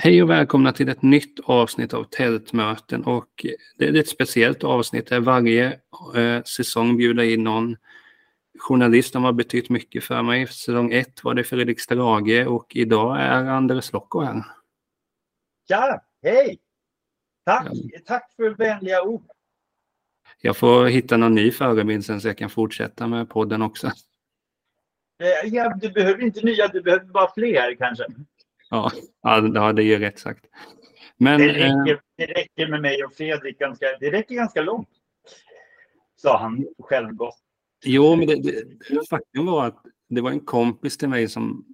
Hej och välkomna till ett nytt avsnitt av Tältmöten och det är ett speciellt avsnitt där varje eh, säsong bjuder in någon journalist som har betytt mycket för mig. Säsong ett var det Fredrik Strage och idag är Anders Lokko här. Ja, hej! Tack, ja. tack för vänliga ord. Jag får hitta någon ny förebild sen så jag kan fortsätta med podden också. Eh, ja, du behöver inte nya, du behöver bara fler kanske. Ja, ja det är rätt sagt. Men, det, räcker, eh, det räcker med mig och Fredrik ganska, det räcker ganska långt. Sa han självgott. Jo, men det, det, faktum var att det var en kompis till mig som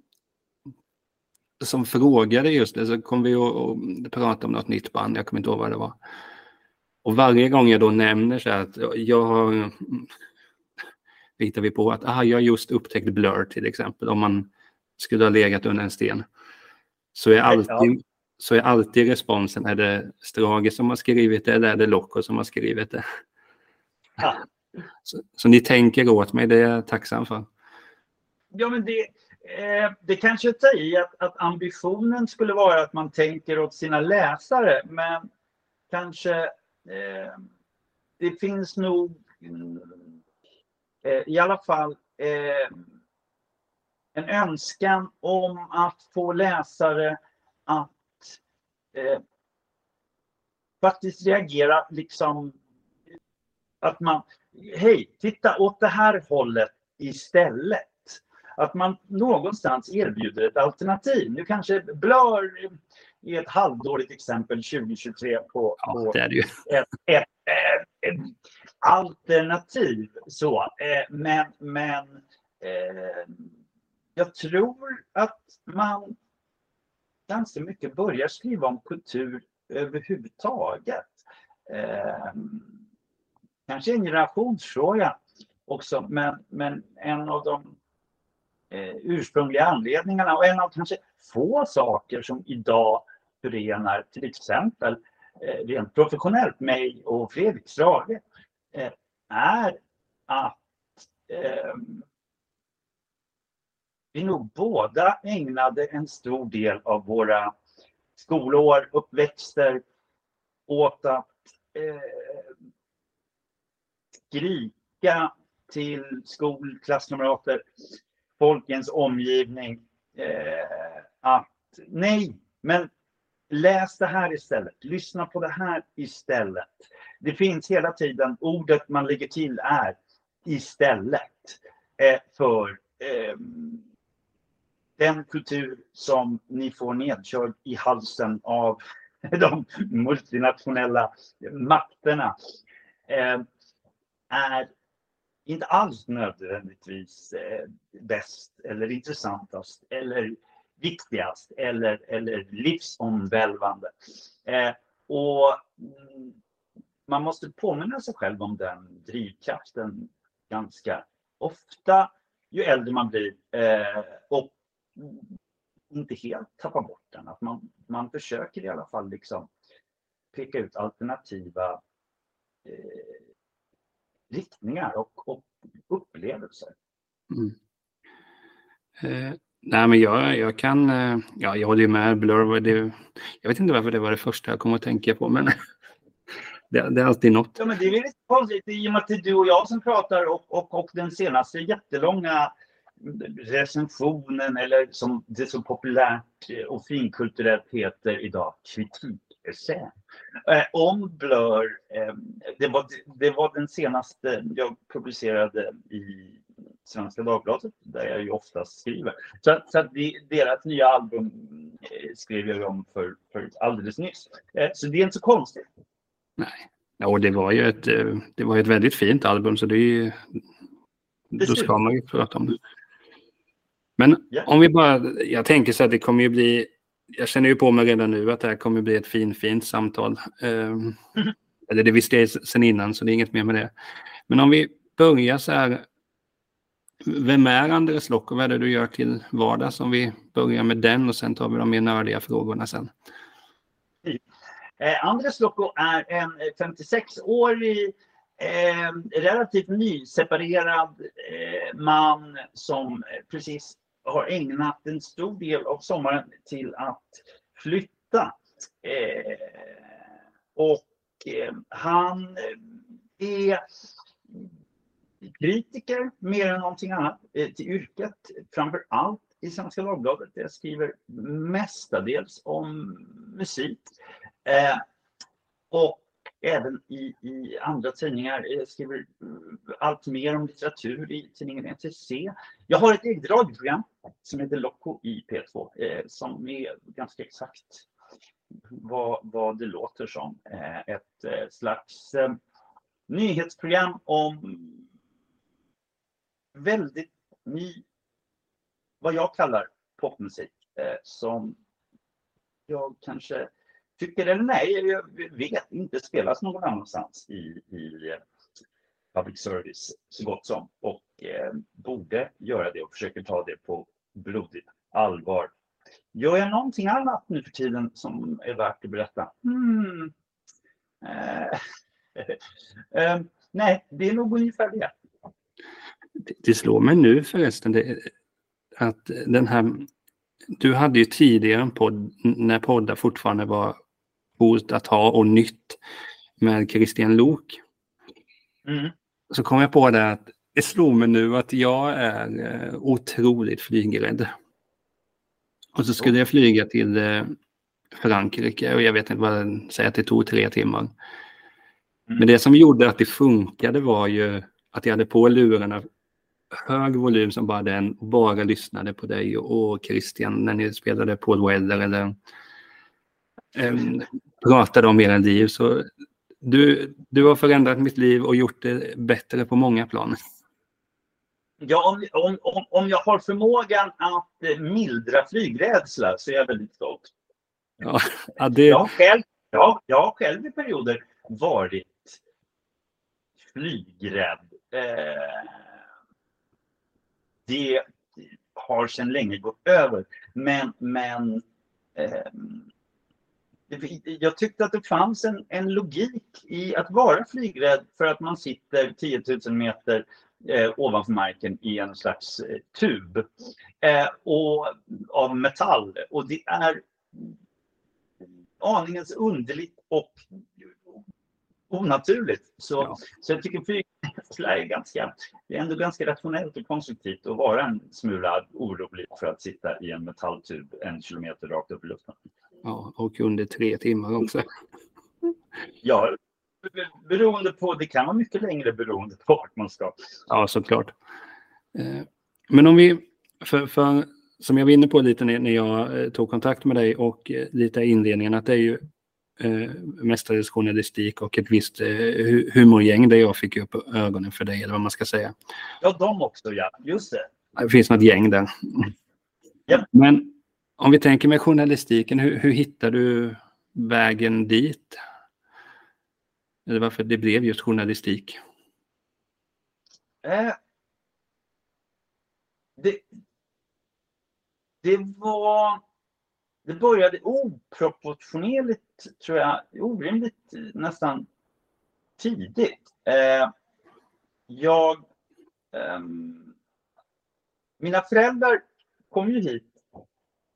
som frågade just det, så kom vi och, och pratade om något nytt band, jag kommer inte ihåg vad det var. Och varje gång jag då nämner så att jag har hittar vi på att aha, jag just upptäckt Blur till exempel, om man skulle ha legat under en sten. Så är alltid, så är alltid responsen, är det Strage som har skrivit det eller är det Locko som har skrivit det? Ja. Så, så, ni tänker åt mig, det är jag tacksam för. Ja, men det, eh, det kanske tar i att, att ambitionen skulle vara att man tänker åt sina läsare, men kanske eh, det finns nog eh, i alla fall eh, en önskan om att få läsare att eh, faktiskt reagera liksom att man, hej, titta åt det här hållet istället. Att man någonstans erbjuder ett alternativ. Nu kanske Blur är ett halvdåligt exempel 2023 på, ja, på ett, ett, ett, ett, alternativ. Så, eh, men men eh, jag tror att man ganska mycket börjar skriva om kultur överhuvudtaget. Eh, kanske en generationsfråga också, men, men en av de eh, ursprungliga anledningarna och en av kanske få saker som idag förenar till exempel eh, rent professionellt mig och Fredrik Strage eh, är att eh, vi nog båda ägnade en stor del av våra skolår, uppväxter åt att eh, skrika till skolklasskamrater, folkens omgivning eh, att nej, men läs det här istället, lyssna på det här istället. Det finns hela tiden, ordet man lägger till är istället eh, för eh, den kultur som ni får nedkörd i halsen av de multinationella makterna eh, är inte alls nödvändigtvis eh, bäst eller intressantast eller viktigast eller, eller livsomvälvande. Eh, och mm, man måste påminna sig själv om den drivkraften ganska ofta ju äldre man blir. Och inte helt tappa bort den. Att man, man försöker i alla fall liksom peka ut alternativa eh, riktningar och, och upplevelser. Mm. Eh, nej, men jag, jag kan, eh, ja, jag håller med Blur. Det, jag vet inte varför det var det första jag kom att tänka på, men det, det, är alltid något. Ja, men det är lite konstigt i och med att det är du och jag som pratar och, och, och den senaste jättelånga recensionen eller som det så populärt och finkulturellt heter idag, kritikessä. Eh, om Blur, eh, det, var, det var den senaste jag publicerade i Svenska Dagbladet där jag ju oftast skriver. Så, så att det, deras nya album eh, skrev jag om för, för alldeles nyss. Eh, så det är inte så konstigt. Nej, och det var ju ett, eh, det var ett väldigt fint album så det är ju, då ska man ju prata om det. Men yeah. om vi bara, jag tänker så att det kommer ju bli, jag känner ju på mig redan nu att det här kommer bli ett fin, fint samtal. Um. Eller det visste jag sedan innan, så det är inget mer med det. Men om vi börjar så här, vem är Andres Lock och vad är det du gör till vardags? Om vi börjar med den och sen tar vi de mer nördiga frågorna sen. Eh, Andres Locko är en 56-årig eh, relativt nyseparerad eh, man som precis har ägnat en stor del av sommaren till att flytta. Eh, och eh, han eh, är kritiker mer än någonting annat eh, till yrket. Framför allt i Svenska Dagbladet. Jag skriver mestadels om musik. Eh, och även i, i andra tidningar. Jag skriver eh, allt mer om litteratur i tidningen ETC. Jag har ett eget radioprogram som heter Loco i P2 eh, som är ganska exakt vad, vad det låter som. Eh, ett eh, slags eh, nyhetsprogram om väldigt ny, vad jag kallar popmusik, eh, som jag kanske tycker eller nej, jag vet inte spelas någon annanstans i, i eh, public service så gott som och eh, borde göra det och försöker ta det på blodigt allvar. Gör jag någonting annat nu för tiden som är värt att berätta? Hmm. Eh, eh, nej, det är nog ungefär det. Det slår mig nu förresten det, att den här... Du hade ju tidigare en podd när poddar fortfarande var coolt att ha och nytt med Christian Lok. Mm. Så kom jag på det att det slog mig nu att jag är eh, otroligt flygrädd. Och så skulle jag flyga till eh, Frankrike och jag vet inte vad det säger att det tog tre timmar. Mm. Men det som gjorde att det funkade var ju att jag hade på lurarna hög volym som bara den och bara lyssnade på dig och Christian när ni spelade Paul Weller eller pratade om era liv. Så du, du har förändrat mitt liv och gjort det bättre på många plan. Ja, om, om, om jag har förmågan att eh, mildra flygrädsla så är jag väldigt stolt. Ja, ja, det... jag, har själv, ja, jag har själv i perioder varit flygrädd. Eh, det har sedan länge gått över. Men, men eh, jag tyckte att det fanns en, en logik i att vara flygrädd för att man sitter 10 000 meter eh, ovanför marken i en slags eh, tub eh, och, av metall. Och det är aningens underligt och onaturligt. Så, ja. så jag tycker flygrädsla är ganska, det är ändå ganska rationellt och konstruktivt att vara en smula orolig för att sitta i en metalltub en kilometer rakt upp i luften. Ja, och under tre timmar också. Ja, beroende på, det kan vara mycket längre beroende på vart man ska. Ja, såklart. Eh, men om vi, för, för som jag var inne på lite när jag eh, tog kontakt med dig och eh, lite i inledningen, att det är ju eh, mestadels journalistik och ett visst eh, humorgäng där jag fick upp ögonen för dig, eller vad man ska säga. Ja, de också, ja. Just det. Det finns något gäng där. Ja. Men om vi tänker med journalistiken, hur, hur hittar du vägen dit? Eller varför det blev just journalistik? Eh, det, det var... Det började oproportionerligt, tror jag, orimligt nästan tidigt. Eh, jag... Eh, mina föräldrar kom ju hit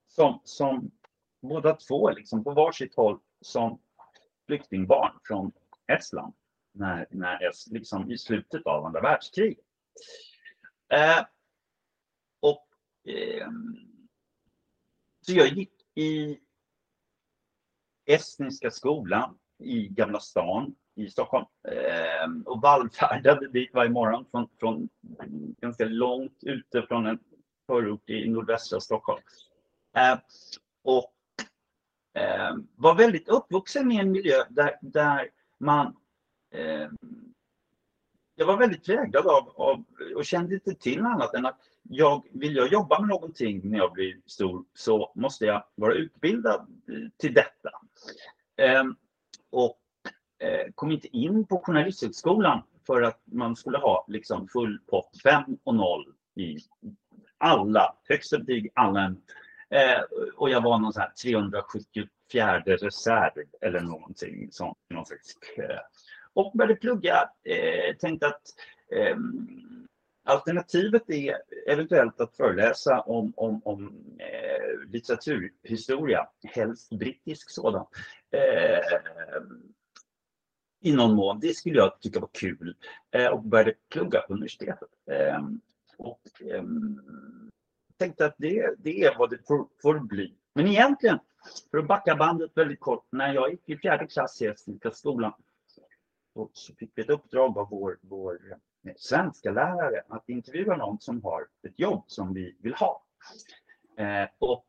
som, som båda två liksom på varsitt håll som flyktingbarn från Estland när, när liksom i slutet av andra världskriget. Eh, och eh, så jag gick i estniska skolan i Gamla stan i Stockholm eh, och vallfärdade dit varje morgon från, från ganska långt ute från en förort i nordvästra Stockholm. Och eh, var väldigt uppvuxen i en miljö där, där man eh, jag var väldigt präglad av, av, och kände inte till annat än att jag, vill jag jobba med någonting när jag blir stor så måste jag vara utbildad eh, till detta. Eh, och eh, kom inte in på Journalisthögskolan för att man skulle ha liksom full pott, 5 och 0 i alla högsta betyg, alla Eh, och jag var någon sån här 374 reserv eller någonting sånt. Någon slags kö. Och började plugga. Eh, tänkte att eh, alternativet är eventuellt att föreläsa om, om, om eh, litteraturhistoria, helst brittisk sådan. Eh, I någon mån. Det skulle jag tycka var kul. Eh, och började plugga på universitetet. Eh, och eh, tänkte att det, det är vad det får, får bli. Men egentligen, för att backa bandet väldigt kort, när jag gick i fjärde klass i Estniska skolan så fick vi ett uppdrag av vår, vår eh, svenska lärare att intervjua någon som har ett jobb som vi vill ha. Eh, och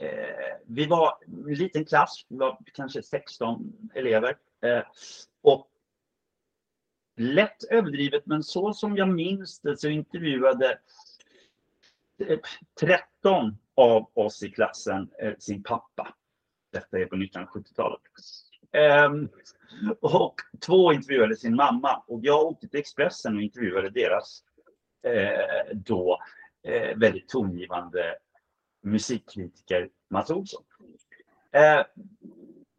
eh, vi var en liten klass, vi var kanske 16 elever. Eh, och lätt överdrivet, men så som jag minns det så intervjuade 13 av oss i klassen eh, sin pappa. Detta är på 1970-talet. Um, ehm, och två intervjuade sin mamma och jag åkte till Expressen och intervjuade deras eh, då eh, väldigt tongivande musikkritiker Mats Olsson. Eh,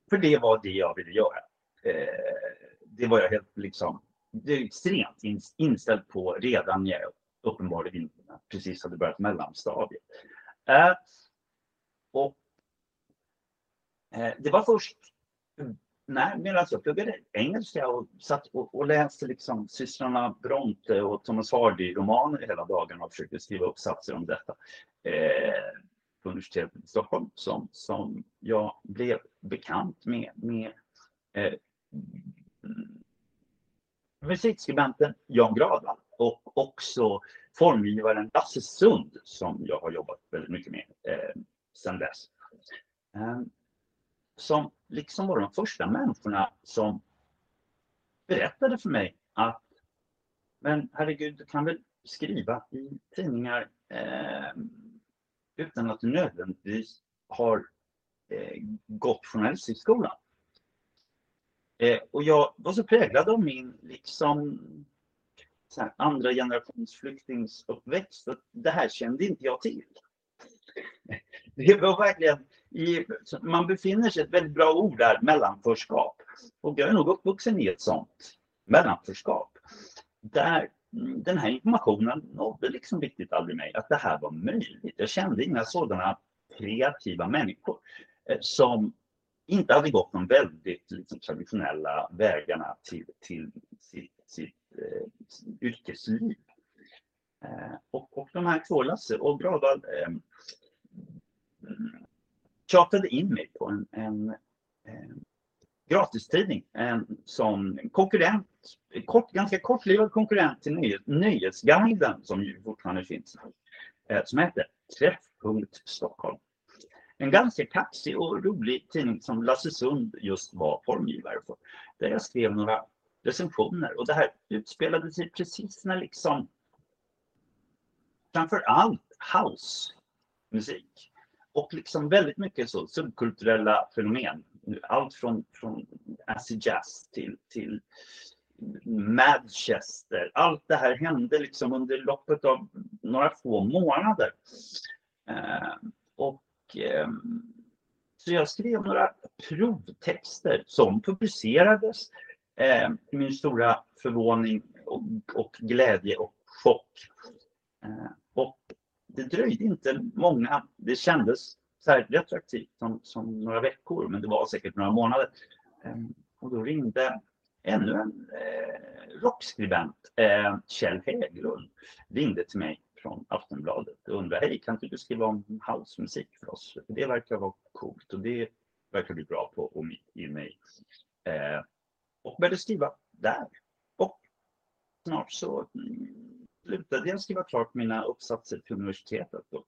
för det var det jag ville göra. Eh, det var jag helt liksom det är extremt inställd på redan när jag uppenbarligen precis hade börjat mellanstadiet. Eh, och eh, det var först när, medan jag pluggade engelska och satt och, och läste liksom systrarna Bronte och Thomas Hardy-romaner hela dagen och försökte skriva uppsatser om detta eh, på universitetet i Stockholm som, som jag blev bekant med, med eh, musikskribenten Jan Gradvall och också formgivaren Lasse Sund som jag har jobbat väldigt mycket med eh, sedan dess. Eh, som liksom var de första människorna som berättade för mig att men herregud, du kan väl skriva i tidningar eh, utan att du nödvändigtvis har eh, gått journalisthögskolan. Eh, och jag var så präglad av min liksom här, andra generations flyktingsuppväxt det här kände inte jag till. Det var verkligen i, man befinner sig i ett väldigt bra ord där, mellanförskap. Och jag är nog uppvuxen i ett sånt mellanförskap. Där mm, den här informationen nådde liksom riktigt aldrig mig, att det här var möjligt. Jag kände inga sådana kreativa människor eh, som inte hade gått de väldigt liksom, traditionella vägarna till, till sitt, sitt Eh, yrkesliv. Eh, och, och de här två, Lasse och Gravvall, eh, tjatade in mig på en, en, en gratistidning en, som konkurrent, kort, ganska kortlivad konkurrent till nöjes, Nöjesguiden som ju fortfarande finns, eh, som hette Träffpunkt Stockholm. En ganska kaxig och rolig tidning som Lasse Sund just var formgivare för. Där jag skrev några recensioner och det här utspelade sig precis när liksom framför allt housemusik och liksom väldigt mycket så subkulturella fenomen. Allt från, från acid jazz till, till Manchester. Allt det här hände liksom under loppet av några få månader. Eh, och eh, så jag skrev några provtexter som publicerades eh, till min stora förvåning och, och glädje och chock. Eh, och det dröjde inte många, det kändes så här retroaktivt som, som några veckor, men det var säkert några månader. Eh, och då ringde ännu en eh, rockskribent, eh, Kjell Hägglund, ringde till mig från Aftonbladet och undrade, hej kan inte du skriva om housemusik för oss? För det verkar vara coolt och det verkar bli bra på och mitt i mig. Eh, och började skriva där. Och snart så mm, slutade jag skriva klart mina uppsatser till universitetet och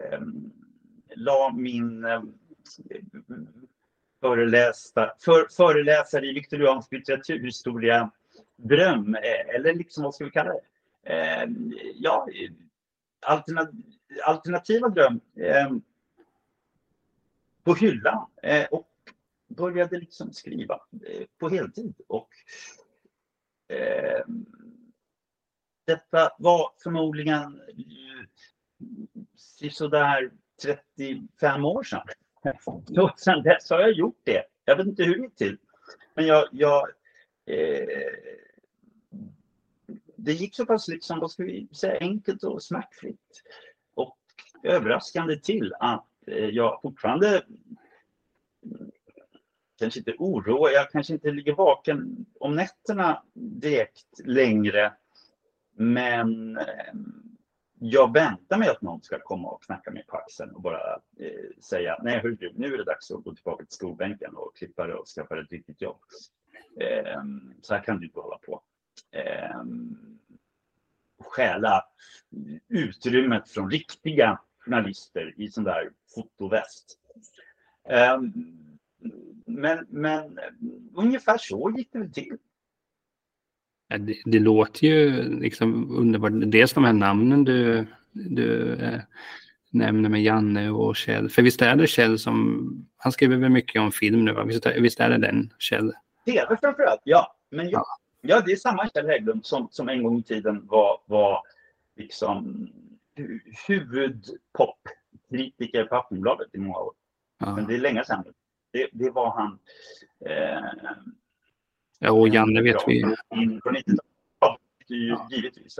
eh, la min eh, förelästa, för, föreläsare i viktoriansk litteraturhistoria dröm, eh, eller liksom vad ska vi kalla det? Eh, ja, alterna, alternativa dröm eh, på hyllan eh, och började liksom skriva eh, på heltid. Och detta var förmodligen sådär 35 år sedan. Och sedan dess har jag gjort det. Jag vet inte hur det gick till. Men jag, jag eh, det gick så pass liksom, vad ska vi säga, enkelt och smärtfritt. Och överraskande till att eh, jag fortfarande kanske inte oroar, jag kanske inte ligger vaken om nätterna direkt längre. Men eh, jag väntar mig att någon ska komma och knacka mig på axeln och bara eh, säga nej hörru, nu är det dags att gå tillbaka till skolbänken och klippa det och skaffa ett riktigt jobb. Eh, så här kan du inte hålla på. Eh, stjäla utrymmet från riktiga journalister i sån där fotoväst. Eh, men, men ungefär så gick det väl till. Det, det, låter ju liksom underbart. Dels de här namnen du, du eh, nämner med Janne och Kjell. För visst är det Kjell som, han skriver väl mycket om film nu va? Visst, visst är det den Kjell? TV framförallt, ja. Men ja, ja, det är samma Kjell Hägglund som, som en gång i tiden var, var liksom huvudpopkritiker på Aftonbladet i många år. Ja. Men det är länge sedan. Det, det var han. Eh, Ja, och Janne vet vi. Ja. Givetvis.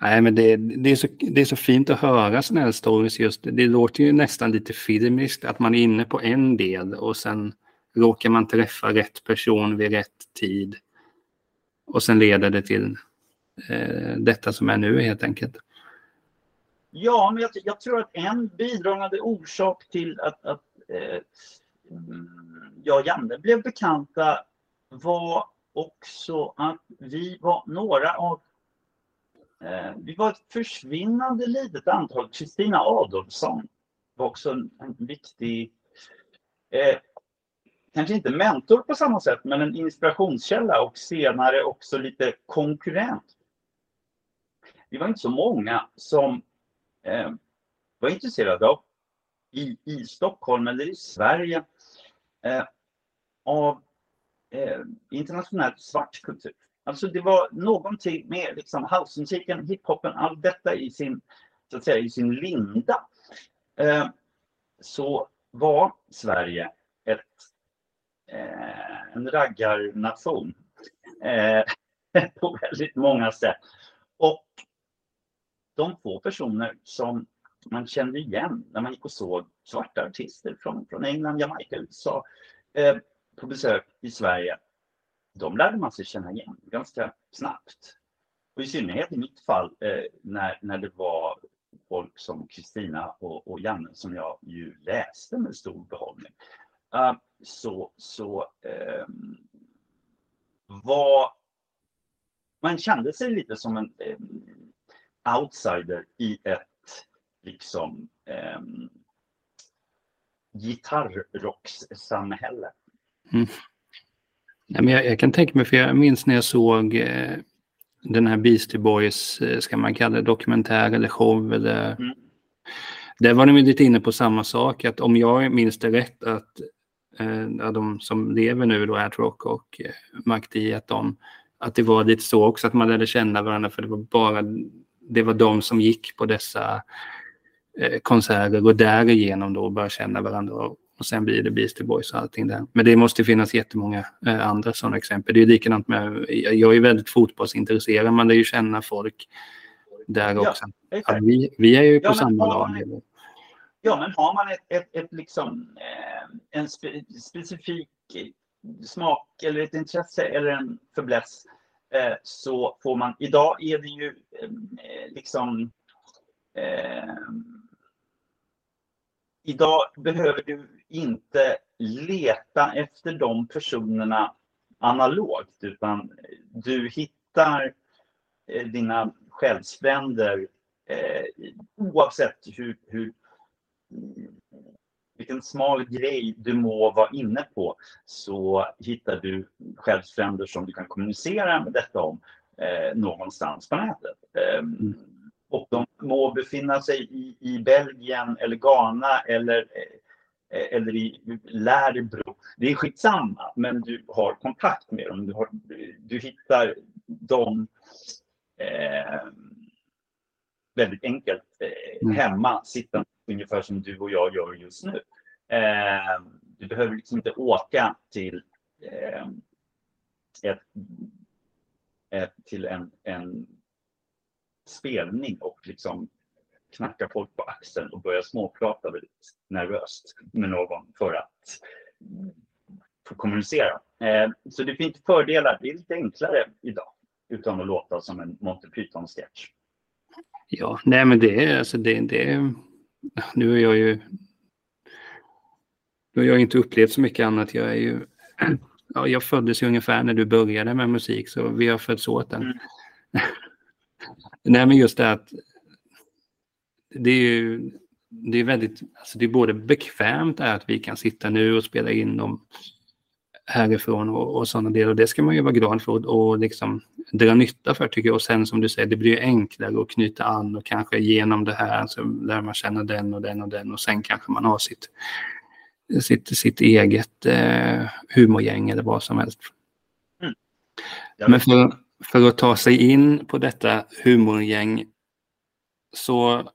Nej, men det, det, är så, det är så fint att höra sådana här stories just. Det låter ju nästan lite filmiskt att man är inne på en del och sen råkar man träffa rätt person vid rätt tid. Och sen leder det till eh, detta som är nu helt enkelt. Ja, men jag, jag tror att en bidragande orsak till att, att Eh, jag och Janne blev bekanta var också att vi var några av eh, vi var ett försvinnande litet antal. Kristina Adolfsson var också en, en viktig, eh, kanske inte mentor på samma sätt, men en inspirationskälla och senare också lite konkurrent. Vi var inte så många som eh, var intresserade av i, i Stockholm eller i Sverige eh, av eh, internationellt svart kultur. Alltså det var någonting med liksom housemusiken, hiphopen, allt detta i sin, så att säga, i sin linda. Eh, så var Sverige ett, eh, en raggarnation eh, på väldigt många sätt. Och de två personer som man kände igen när man gick och såg svarta artister från, från England, Jamaica, USA eh, på besök i Sverige. De lärde man sig känna igen ganska snabbt. Och i synnerhet i mitt fall eh, när, när det var folk som Kristina och, och Janne som jag ju läste med stor behållning. Uh, så så eh, var man kände sig lite som en eh, outsider i ett liksom eh, gitarrrockssamhälle. Mm. Nej, men jag, jag, kan tänka mig, för jag minns när jag såg eh, den här Beastie Boys, eh, ska man kalla det dokumentär eller show eller mm. Där var de lite inne på samma sak, att om jag minns det rätt att eh, de som lever nu då, Rock och eh, Mac D, att, de, att det var lite så också att man lärde känna varandra för det var bara det var de som gick på dessa konserter och därigenom då börja känna varandra och sen blir det Beastie Boys och allting där. Men det måste finnas jättemånga eh, andra sådana exempel. Det är likadant med, jag är väldigt fotbollsintresserad, man lär ju känna folk där också. Ja, vi, vi är ju på ja, samma lag. Ja, men har man ett, ett, ett liksom, eh, en spe, specifik smak eller ett intresse eller en förbläss eh, så får man, idag är det ju eh, liksom eh, idag behöver du inte leta efter de personerna analogt utan du hittar eh, dina själsfränder eh, oavsett hur, hur, vilken smal grej du må vara inne på så hittar du själsfränder som du kan kommunicera med detta om eh, någonstans på nätet. Eh, mm och de må befinna sig i, i Belgien eller Ghana eller, eh, eller i Lärbro. Det är skitsamma, men du har kontakt med dem. Du, har, du hittar dem eh, väldigt enkelt eh, mm. hemma, sittande ungefär som du och jag gör just nu. Eh, du behöver liksom inte åka till eh, ett eh, till en, en spelning och liksom knacka folk på axeln och börja småprata väldigt nervöst med någon för att få kommunicera. Eh, så det finns fördelar. Det är lite enklare idag utan att låta som en Monty Python-sketch. Ja, nej men det är alltså det, det nu är jag ju nu har jag inte upplevt så mycket annat. Jag är ju ja, jag föddes ju ungefär när du började med musik så vi har fötts åt den. Mm. nej men just det att det är ju det är väldigt, alltså det är både bekvämt att vi kan sitta nu och spela in dem härifrån och, och sådana delar. Och det ska man ju vara glad för och, och liksom dra nytta för tycker jag. Och sen som du säger, det blir enklare att knyta an och kanske genom det här så lär man känna den och den och den och sen kanske man har sitt, sitt, sitt eget eh, humorgäng eller vad som helst. Mm. Men för, för att ta sig in på detta humorgäng så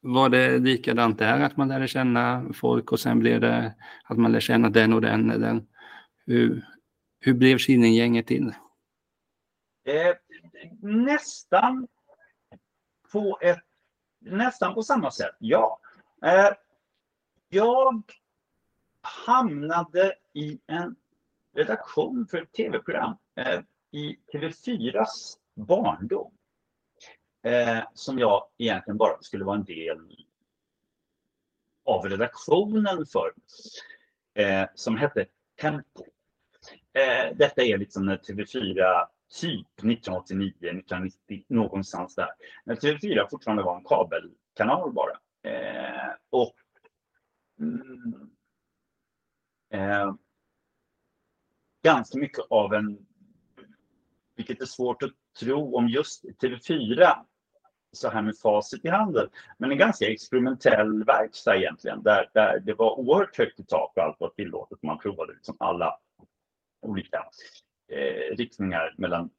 var det likadant där, att man lärde känna folk och sen blev det att man lärde känna den och den. den. Hur, hur blev Killinggänget till? Eh, nästan på ett nästan på samma sätt, ja. Eh, jag hamnade i en redaktion för ett tv-program eh, i TV4s barndom. Eh, som jag egentligen bara skulle vara en del av redaktionen för. Eh, som hette Tempo. Eh, detta är liksom när TV4 typ 1989, 1990, någonstans där. När TV4 fortfarande var en kabelkanal bara. Eh, och mm, eh, ganska mycket av en, vilket är svårt att tro om just TV4 så här med facit i handen. Men en ganska experimentell verkstad egentligen där, där det var oerhört högt i tak och allt var tillåtet. Man provade liksom alla olika eh, riktningar mellan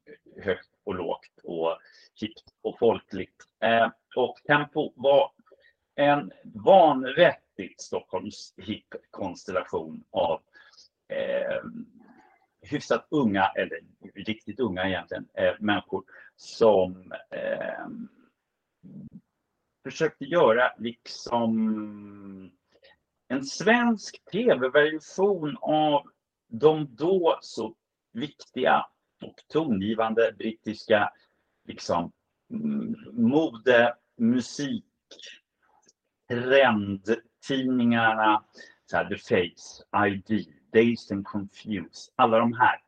högt och lågt och hippt och folkligt. Eh, och Tempo var en vanvettigt Stockholms hipp konstellation av eh, hyfsat unga, eller riktigt unga egentligen, eh, människor som eh, försökte göra liksom en svensk tv-version av de då så viktiga och tongivande brittiska liksom, mm, mode, musik, trendtidningarna, så här, The Face, ID, Dazed and Confused, alla de här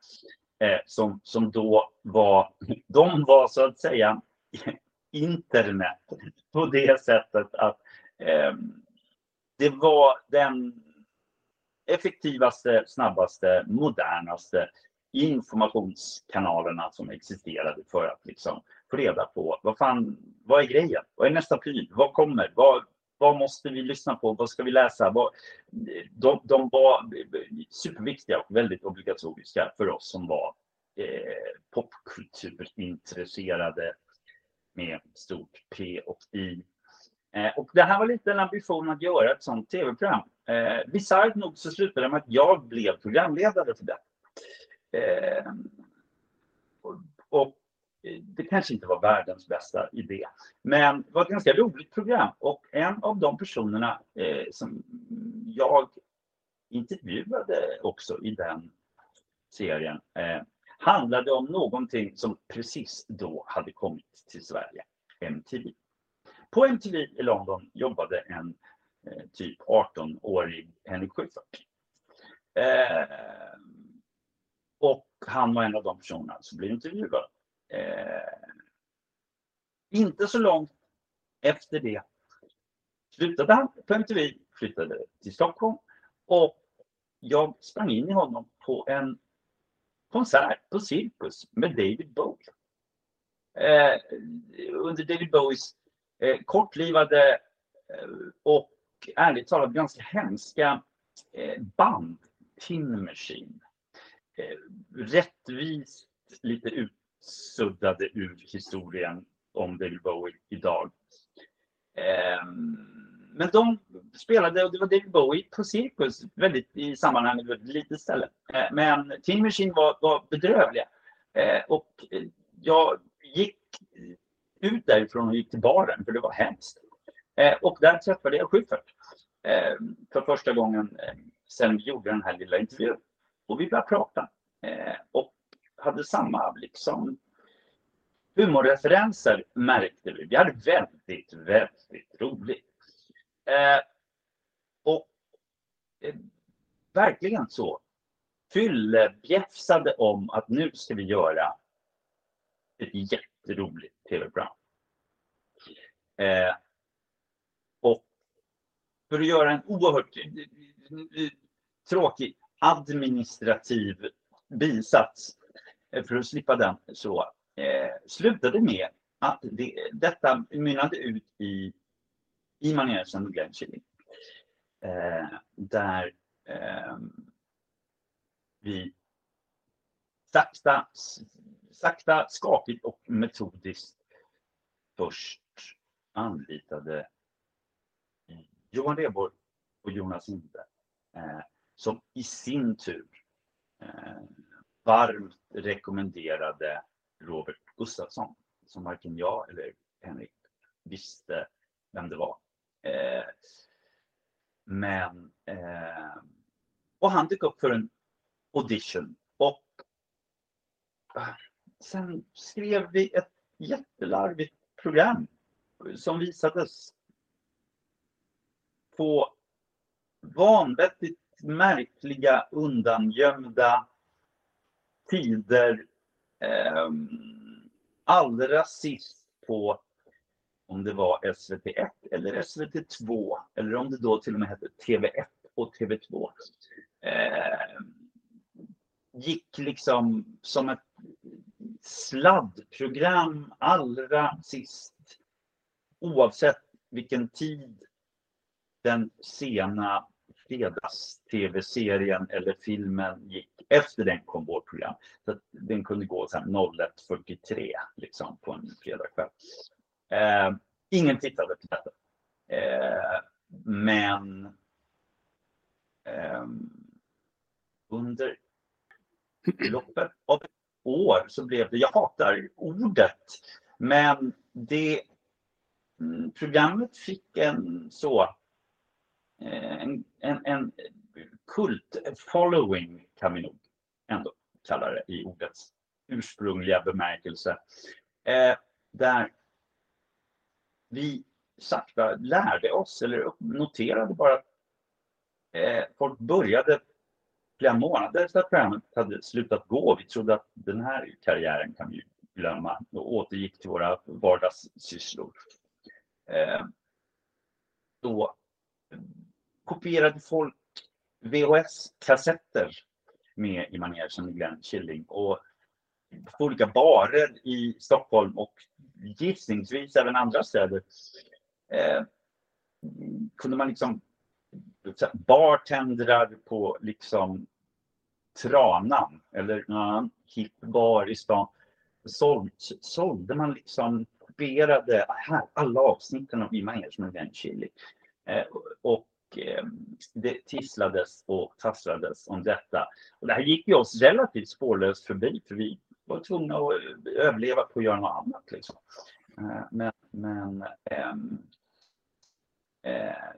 eh, som, som då var, de var så att säga internet på det sättet att eh, det var den effektivaste, snabbaste, modernaste informationskanalerna som existerade för att liksom få reda på vad fan, vad är grejen? Vad är nästa pryl? Vad kommer? Vad, vad måste vi lyssna på? Vad ska vi läsa? Vad, de, de var superviktiga och väldigt obligatoriska för oss som var eh, popkulturintresserade med stort P och I. Eh, och det här var lite en ambition att göra ett sånt tv-program. Eh, Bisarrt nog så slutade det med att jag blev programledare för det. Eh, och, och, det kanske inte var världens bästa idé. Men det var ett ganska roligt program och en av de personerna eh, som jag intervjuade också i den serien eh, handlade om någonting som precis då hade kommit till Sverige, MTV. På MTV i London jobbade en eh, typ 18-årig Henrik Schyffert. Eh, och han var en av de personerna som blev intervjuad. Eh, inte så långt efter det slutade han på MTV, flyttade till Stockholm och jag sprang in i honom på en konsert på Cirkus med David Bowie. Eh, under David Bowies eh, kortlivade eh, och ärligt talat ganska hemska eh, band, Tin Machine. Eh, rättvist lite suddade ur historien om David Bowie idag. Eh, men de spelade, och det var David Bowie på Cirkus, väldigt i sammanhanget väldigt litet ställe. Eh, men Tin Machine var, var bedrövliga. Eh, och eh, jag gick ut därifrån och gick till baren för det var hemskt. Eh, och där träffade jag Schyffert eh, för första gången eh, sen vi gjorde den här lilla intervjun. Och vi började prata eh, och hade samma liksom humorreferenser märkte vi. Vi hade väldigt, väldigt roligt. Eh, och eh, verkligen så fyllebjäfsade om att nu ska vi göra ett jätteroligt tv-program. Eh, och för att göra en oerhört eh, eh, tråkig administrativ bisats Eh, för att slippa den så eh, slutade med att det, detta mynnade ut i, i manegen Glenn Killing. Eh, där eh, vi sakta, sakta, skakigt och metodiskt först anlitade Johan Rheborg och Jonas Inde eh, som i sin tur eh, varmt rekommenderade Robert Gustafsson som varken jag eller Henrik visste vem det var. Eh, men eh, och han dök upp för en audition och eh, sen skrev vi ett jättelarvigt program som visades på vanvettigt märkliga undangömda tider. Eh, allra sist på om det var SVT1 eller SVT2 eller om det då till och med hette TV1 och TV2. Eh, gick liksom som ett sladdprogram allra sist. Oavsett vilken tid den sena fredags-tv-serien eller filmen gick. Efter den kom vårt program. Så den kunde gå 01.43 liksom, på en fredagkväll. Eh, ingen tittade på detta. Eh, men eh, under loppet av ett år så blev det, jag hatar ordet, men det mm, programmet fick en så Eh, en, en, en kult-following kan vi nog ändå kalla det i ordets ursprungliga bemärkelse. Eh, där vi sakta lärde oss eller noterade bara att eh, folk började flera månader efter att programmet hade slutat gå. Vi trodde att den här karriären kan vi glömma och återgick till våra vardagssysslor. Eh, då kopierade folk VHS-kassetter med i manegen Glenn Killing och på olika barer i Stockholm och gissningsvis även andra städer eh, kunde man liksom bartendrar på liksom Tranan eller någon annan hipp bar i stan såld, sålde man liksom kopierade här, alla avsnitten av I som en Chili. Eh, och Eh, det tisslades och tasslades om detta. Och det här gick ju oss relativt spårlöst förbi för vi var tvungna att eh, överleva på att göra något annat. Liksom. Eh, men men ehm,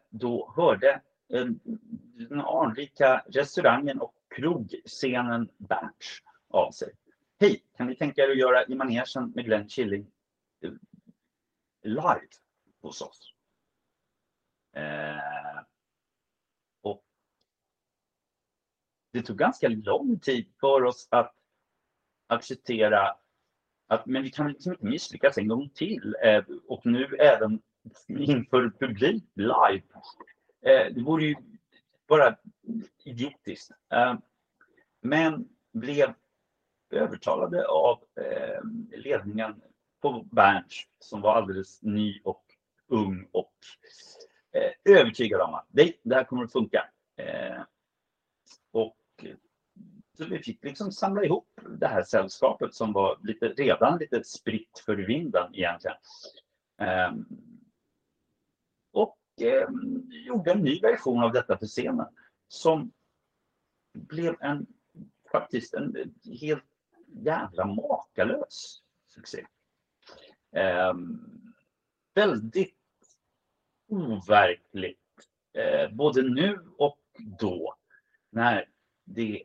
då hörde den anrika restaurangen och krogscenen Berns av sig. Hej, kan ni tänka er att göra i manegen med Glenn Killing live hos oss? Eh, och det tog ganska lång tid för oss att acceptera att men vi kan liksom inte misslyckas en gång till eh, och nu även inför publik live. Eh, det vore ju bara idiotiskt. Eh, men blev övertalade av eh, ledningen på Berns som var alldeles ny och ung och eh, övertygad om att det, det här kommer att funka. Eh, så vi fick liksom samla ihop det här sällskapet som var lite, redan lite spritt för vinden egentligen. Ehm, och eh, gjorde en ny version av detta för scenen som blev en faktiskt en helt jävla makalös succé. Eh, väldigt overkligt, eh, både nu och då, när det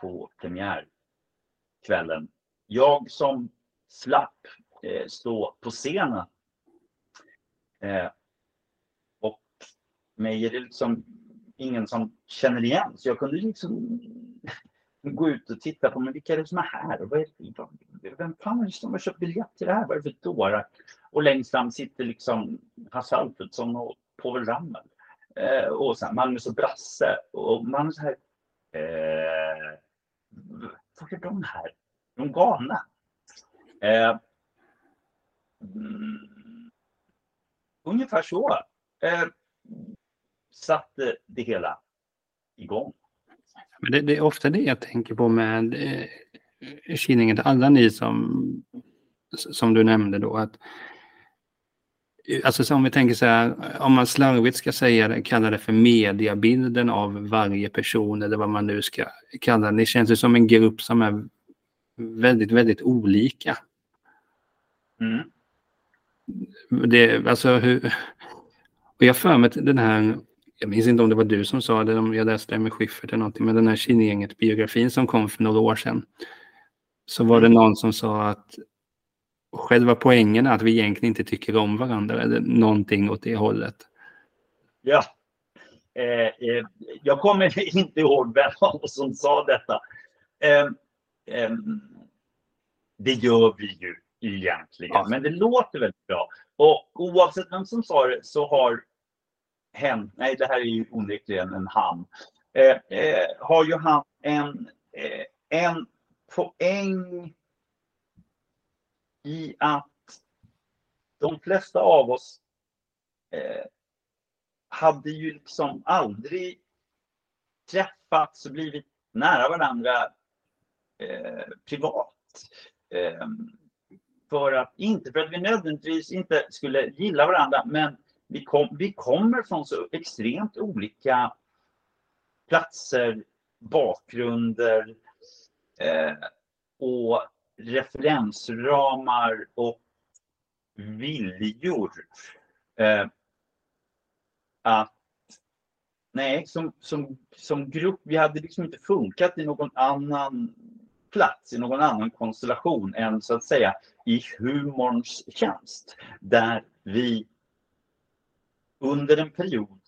på premiärkvällen, jag som slapp eh, stå på scenen eh, och mig är det liksom ingen som känner igen, så jag kunde liksom gå ut och titta på men vilka är det som är här? Vad är det, vem fan är det som har köpt biljett till det här? Vad är det för dårar? Och längst fram sitter liksom Hasse Alfredsson och Povel Ramel. Eh, och så här, Magnus och Brasse. Och man så här. Eh, vad är de här? De galna. Eh, mm, ungefär så. Eh, satte det hela igång. Men det, det, är ofta det jag tänker på med eh, eh Killinget. Alla ni som, som du nämnde då. att Alltså om vi tänker så här, om man slarvigt ska säga det, kalla det för mediabilden av varje person eller vad man nu ska kalla det. Det känns ju som en grupp som är väldigt, väldigt olika. Mm. Det, alltså hur, och jag för mig den här jag minns inte om det var du som sa det, om jag läste det med Schyffert eller någonting, men den här Kinegänget-biografin som kom för några år sedan. Så var det mm. någon som sa att själva poängen är att vi egentligen inte tycker om varandra eller någonting åt det hållet. Ja. Eh, eh, jag kommer inte ihåg vem som sa detta. Eh, eh, det gör vi ju egentligen, ja. men det låter väldigt bra. Och oavsett vem som sa det så har hen, nej det här är ju onekligen en han, eh, eh, har ju han en, eh, en poäng i att de flesta av oss eh, hade ju liksom aldrig träffats och blivit nära varandra eh, privat. Eh, för att, inte för att vi nödvändigtvis inte skulle gilla varandra, men vi, kom, vi kommer från så extremt olika platser, bakgrunder eh, och referensramar och viljor. Eh, att nej, som, som, som grupp, vi hade liksom inte funkat i någon annan plats, i någon annan konstellation än så att säga i humorns tjänst. Där vi under en period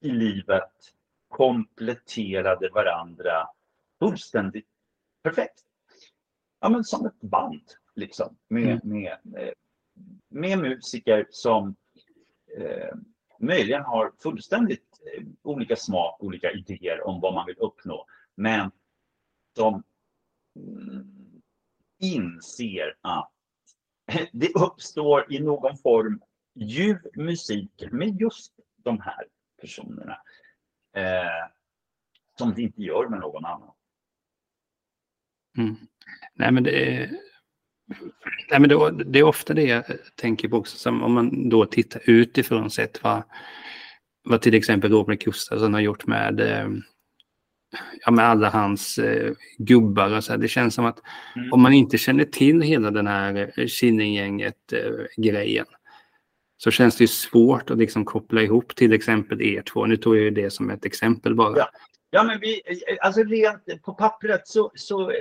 i livet kompletterade varandra fullständigt perfekt. Ja, men som ett band, liksom. Med, mm. med, med, med, musiker som eh, möjligen har fullständigt eh, olika smak, olika idéer om vad man vill uppnå. Men som mm, inser att det uppstår i någon form ljuv musik med just de här personerna. Eh, som det inte gör med någon annan. Mm. Nej, men det är, nej, men det, det, är ofta det jag tänker på också, som om man då tittar utifrån sett vad, vad till exempel Robert Gustafsson har gjort med, eh, ja, med alla hans eh, gubbar. Och så här. Det känns som att mm. om man inte känner till hela den här Killinggänget-grejen eh, så känns det svårt att liksom koppla ihop till exempel er två. Nu tog jag ju det som ett exempel bara. Ja, ja men vi, alltså rent på pappret så, så,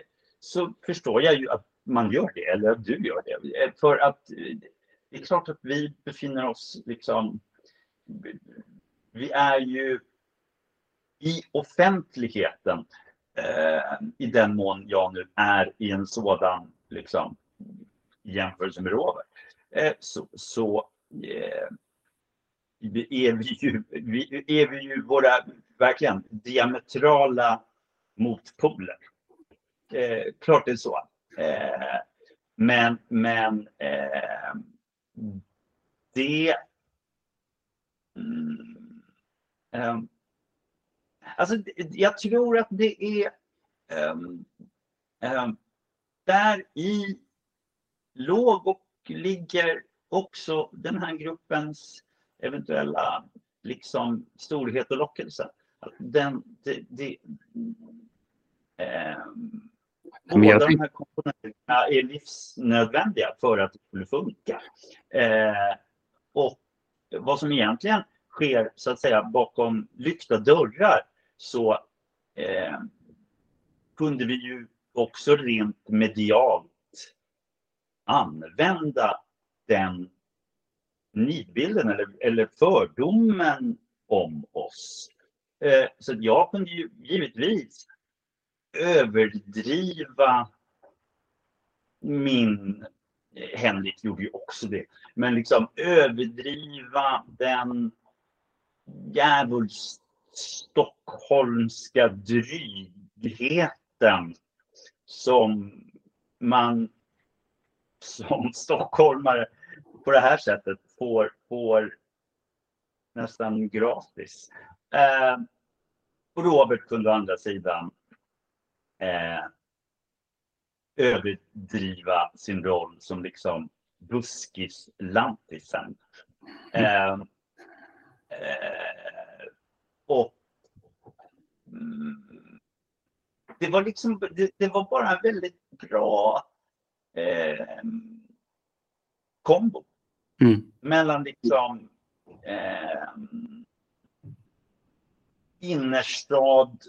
så förstår jag ju att man gör det, eller att du gör det. Eh, för att eh, det är klart att vi befinner oss liksom... Vi är ju i offentligheten eh, i den mån jag nu är i en sådan liksom, jämförelse med Robert. Eh, så, så Eh, är vi ju, är vi ju våra verkligen diametrala motpoler. Eh, klart det är så. Eh, men men eh, det... Mm, eh, alltså, jag tror att det är eh, där i låg och ligger också den här gruppens eventuella liksom storhet och lockelse. Den, det, det, eh, Båda de här komponenterna är livsnödvändiga för att det skulle funka. Eh, och vad som egentligen sker så att säga bakom lyckta dörrar så eh, kunde vi ju också rent medialt använda den nidbilden eller, eller fördomen om oss. Eh, så jag kunde ju givetvis överdriva min Henrik gjorde ju också det. Men liksom överdriva den djävulskt stockholmska drygheten som man som stockholmare på det här sättet får, får nästan gratis. Eh, och Robert kunde å andra sidan eh, överdriva sin roll som liksom buskis-lantisen. Eh, eh, och mm, det var liksom, det, det, var bara en väldigt bra eh, kombo. Mm. Mellan liksom eh, innerstad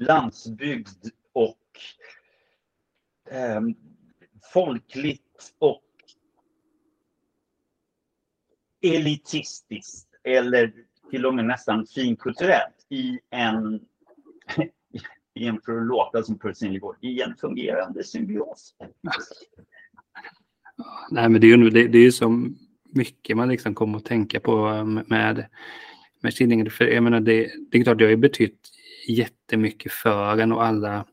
landsbygd och eh, folkligt och elitistiskt eller till och med nästan finkulturellt i en, i en för att låta som Percy Nilegård, i en fungerande symbios. Nej, men det är ju det, det är så mycket man liksom kommer att tänka på eh, med, med Killinge. För jag menar, det, det är klart, det har ju betytt jättemycket för en och alla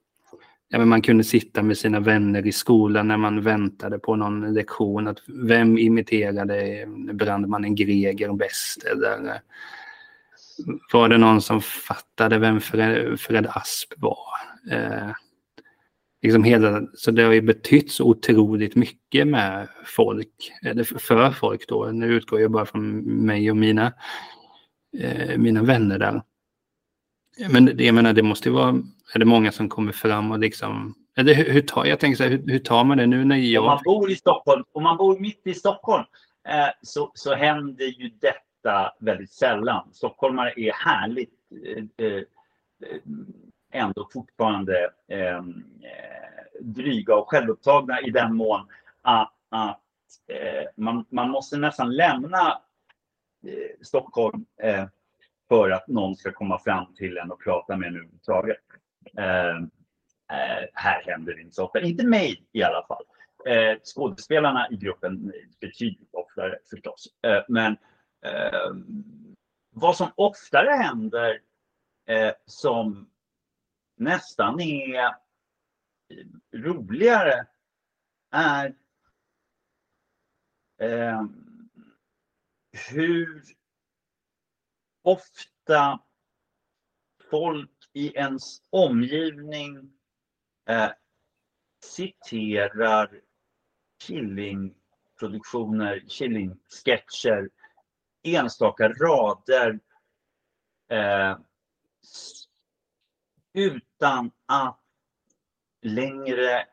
ja, men man kunde sitta med sina vänner i skolan när man väntade på någon lektion. Att vem imiterade brandmannen Greger bäst? Eller var det någon som fattade vem Fred, Fred Asp var? Eh, liksom hela, så det har ju betytt så otroligt mycket med folk, eller för folk då. Nu utgår jag bara från mig och mina, eh, mina vänner där. Men jag menar, det måste ju vara, är det många som kommer fram och liksom, eller hur, hur tar, jag tänker så här, hur, hur, tar man det nu när jag... Om man bor i Stockholm, om man bor mitt i Stockholm, eh, så, så händer ju detta väldigt sällan. Stockholmare är härligt eh, eh ändå fortfarande eh, eh, dryga och självupptagna i den mån att, att eh, man, man måste nästan lämna eh, Stockholm eh, för att någon ska komma fram till en och prata med en överhuvudtaget. Ehm, eh, här händer det inte så ofta. Inte mig i alla fall. Eh, skådespelarna i gruppen betydligt oftare förstås. Eh, men eh, vad som oftare händer eh, som nästan är roligare är ehm, hur ofta folk i ens omgivning eh, citerar Killing-produktioner, Killing-sketcher, enstaka rader eh, utan att längre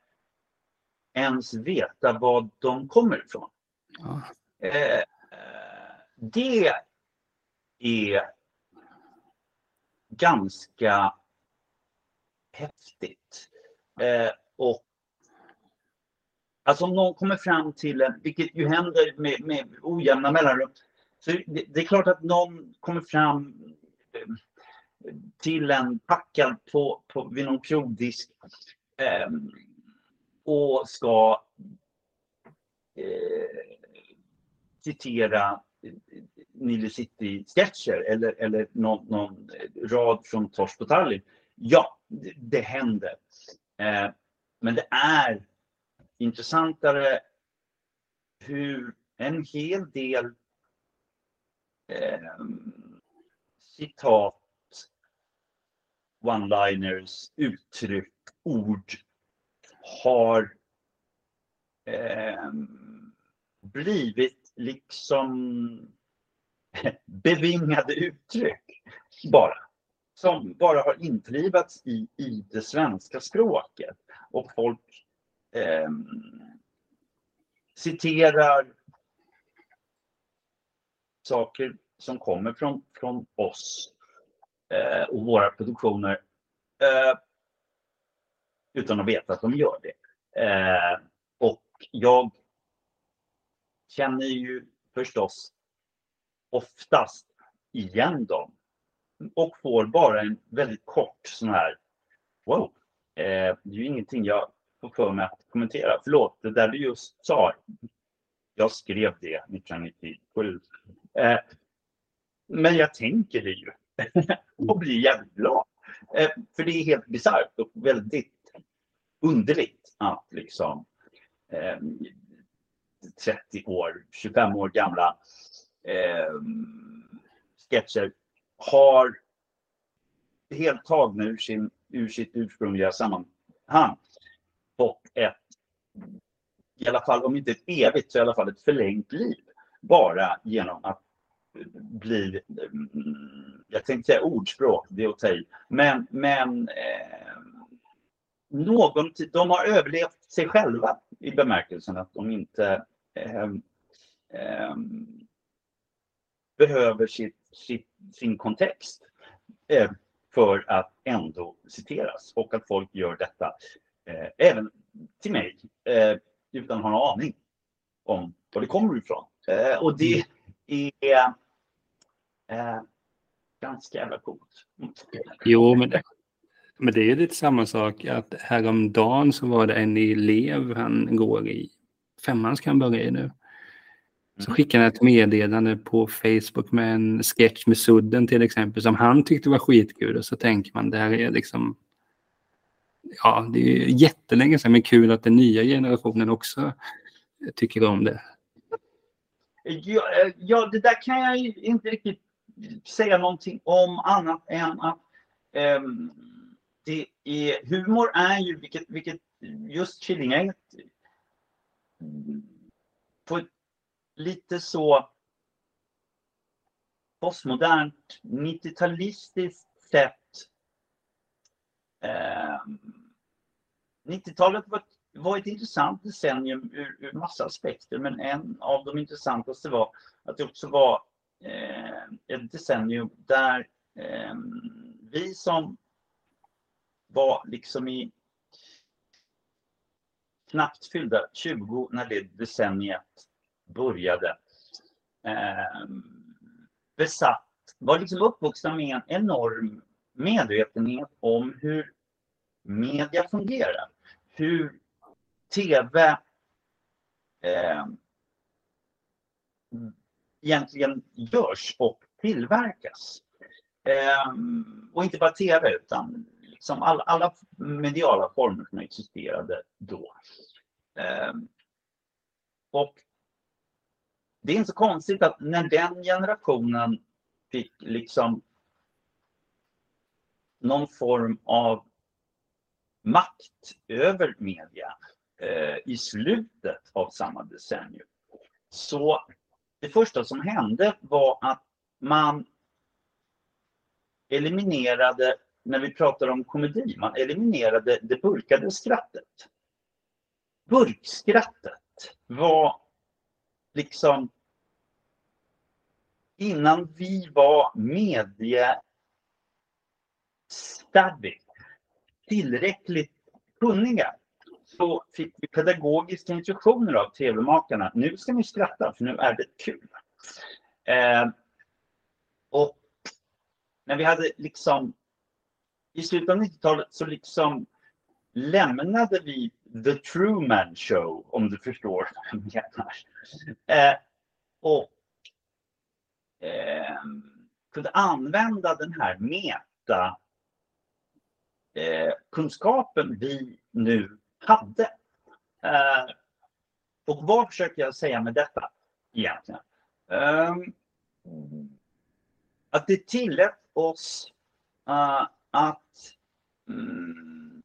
ens veta var de kommer ifrån. Ja. Eh, det är ganska häftigt. Eh, och Alltså om någon kommer fram till en, vilket ju händer med, med ojämna mellanrum, så det, det, är klart att någon kommer fram eh, till en packad på, på, vid någon krogdisk eh, och ska eh, citera eh, Nile City-sketcher eller, eller någon, någon rad från Tors på Tallinn. Ja, det, det händer. Eh, men det är intressantare hur en hel del eh, citat, one-liners, uttryck, ord har eh, blivit liksom bevingade uttryck bara. som bara har införlivats i, i det svenska språket. Och folk eh, citerar saker som kommer från, från oss eh, och våra produktioner eh, utan att veta att de gör det. Eh, och jag känner ju förstås oftast igen dem och får bara en väldigt kort sån här wow, eh, det är ju ingenting jag får för mig att kommentera. Förlåt, det där du just sa. Jag skrev det 1997. Eh, men jag tänker det ju och blir jävligt glad. Eh, för det är helt bisarrt och väldigt underligt att liksom eh, 30 år, 25 år gamla eh, sketcher har helt tagna ur, sin, ur sitt ursprungliga sammanhang fått ett, i alla fall om inte ett evigt så i alla fall ett förlängt liv. Bara genom att bli, mm, jag tänkte säga ordspråk, det är att ta i, men, men eh, någon, de har överlevt sig själva i bemärkelsen att de inte eh, eh, behöver sitt, sitt, sin kontext eh, för att ändå citeras och att folk gör detta eh, även till mig eh, utan att ha någon aning om var det kommer ifrån. Eh, och det är eh, ganska jävla coolt. Jo, men det, men det är lite samma sak att häromdagen så var det en elev, han går i femman ska han börja i nu. Så mm. skickade han ett meddelande på Facebook med en sketch med Sudden till exempel som han tyckte var skitkul och så tänker man det här är liksom Ja, det är jättelänge sedan men kul att den nya generationen också tycker om det. Ja, eh, ja det där kan jag inte riktigt säga någonting om annat än att um, det är, humor är ju, vilket, vilket just Killinggänget lite så postmodernt 90-talistiskt sätt. Eh, 90-talet var, var ett intressant decennium ur, ur massa aspekter men en av de intressantaste var att det också var eh, ett decennium där eh, vi som var liksom i knappt fyllda 20 när det decenniet började. Eh, besatt, var liksom uppvuxna med en enorm medvetenhet om hur media fungerar. Hur tv eh, egentligen görs och tillverkas. Eh, och inte bara tv utan liksom all, alla mediala former som existerade då. Eh, och det är inte så konstigt att när den generationen fick liksom någon form av makt över media eh, i slutet av samma decennium. Så det första som hände var att man eliminerade när vi pratar om komedi, man eliminerade det burkade skrattet. Burkskrattet var liksom innan vi var medie savvy, tillräckligt kunniga så fick vi pedagogiska instruktioner av tv-makarna. Nu ska ni skratta för nu är det kul. Eh, och när vi hade liksom i slutet av 90-talet så liksom lämnade vi The Truman Show, om du förstår vad jag menar. Eh, och eh, kunde använda den här meta eh, kunskapen vi nu hade. Eh, och vad försöker jag säga med detta egentligen? Ehm, att det tillät oss uh, att mm,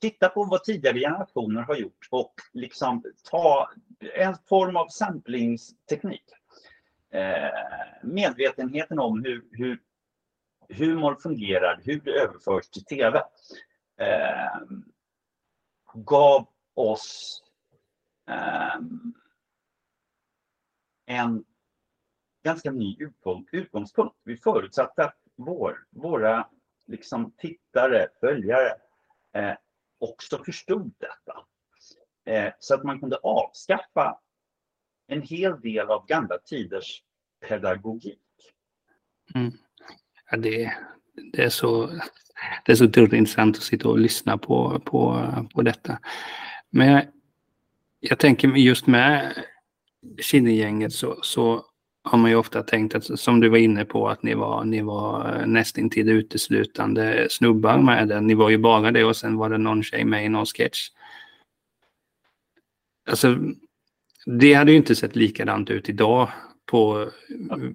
titta på vad tidigare generationer har gjort och liksom ta en form av samplingsteknik. Eh, medvetenheten om hur, hur humor fungerar, hur det överförs till tv, eh, gav oss eh, en ganska ny utgångspunkt. Vi förutsatte att vår, våra liksom, tittare, följare eh, också förstod detta. Eh, så att man kunde avskaffa en hel del av gamla tiders pedagogik. Mm. Ja, det, det, är så, det är så otroligt intressant att sitta och lyssna på, på, på detta. Men jag, jag tänker just med Kinnegänget så, så har man ju ofta tänkt att, som du var inne på, att ni var, ni var nästintill uteslutande snubbar med det. Ni var ju bara det och sen var det någon tjej med i någon sketch. Alltså, det hade ju inte sett likadant ut idag, på,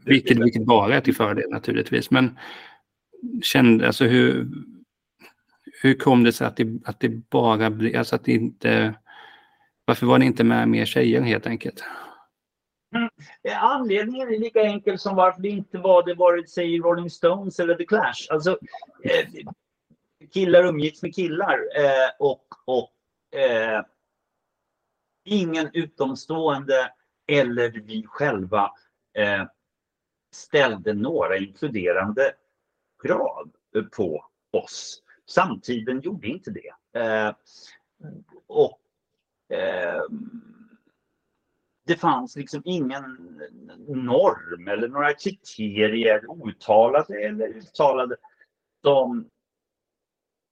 vilket, vilket bara är till fördel naturligtvis. Men kände, alltså hur, hur kom det sig att det, att det bara blev, alltså att det inte, varför var det inte med mer tjejer helt enkelt? Mm. Anledningen är lika enkel som varför det inte var det vare sig Rolling Stones eller The Clash. Alltså, eh, killar umgicks med killar eh, och, och eh, ingen utomstående eller vi själva eh, ställde några inkluderande krav på oss. Samtiden gjorde inte det. Eh, och eh, det fanns liksom ingen norm eller några kriterier, uttalade eller uttalade, som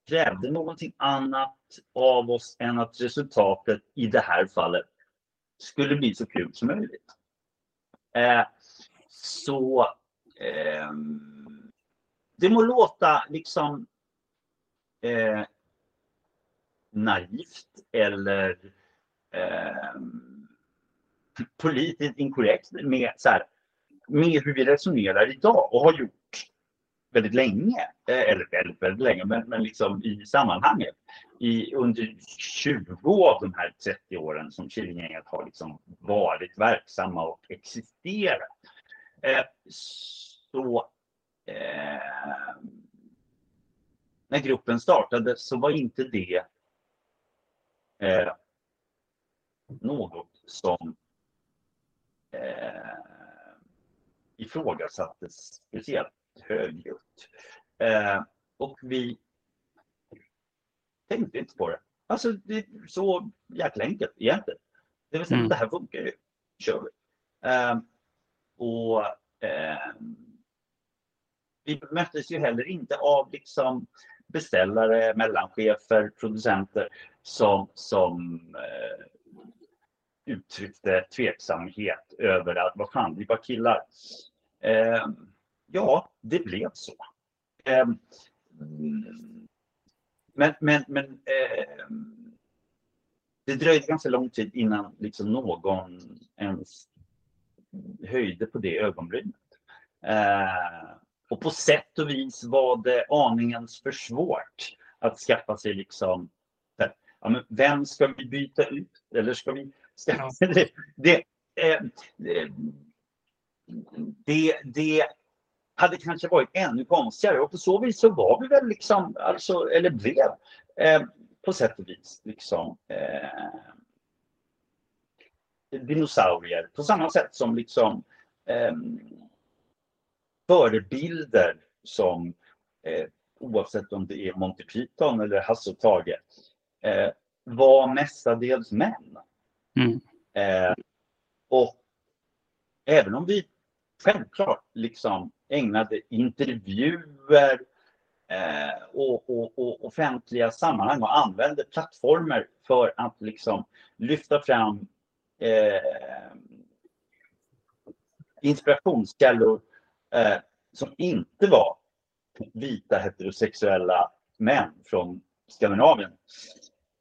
krävde någonting annat av oss än att resultatet i det här fallet skulle bli så kul som möjligt. Eh, så eh, det må låta liksom eh, naivt eller eh, politiskt inkorrekt med, så här, med hur vi resonerar idag och har gjort väldigt länge, eh, eller väldigt, väldigt länge, men, men liksom i sammanhanget. I, under 20 av de här 30 åren som Killinggänget har liksom varit verksamma och existerat. Eh, så eh, när gruppen startade så var inte det eh, något som eh, ifrågasattes speciellt högljutt. Eh, och vi tänkte inte på det. Alltså det är så jäkla enkelt egentligen. Det vill säga, mm. det här funkar ju. kör vi. Eh, och eh, vi möttes ju heller inte av liksom beställare, mellanchefer, producenter som, som eh, uttryckte tveksamhet över att vad fan, vi var killar. Eh, ja, det blev så. Eh, men men, men eh, det dröjde ganska lång tid innan liksom någon ens höjde på det ögonbrynet. Eh, och på sätt och vis var det aningens för svårt att skaffa sig liksom ja, men vem ska vi byta ut? Eller ska vi ja. det, det, det, det hade kanske varit ännu konstigare och på så vis så var vi väl liksom, alltså, eller blev, eh, på sätt och vis liksom eh, dinosaurier på samma sätt som liksom eh, förebilder som eh, oavsett om det är Monty Python eller Hasse och Tage eh, var mestadels män. Mm. Eh, och även om vi självklart liksom ägnade intervjuer eh, och, och, och, offentliga sammanhang och använde plattformar för att liksom lyfta fram eh, inspirationskällor eh, som inte var vita heterosexuella män från Skandinavien.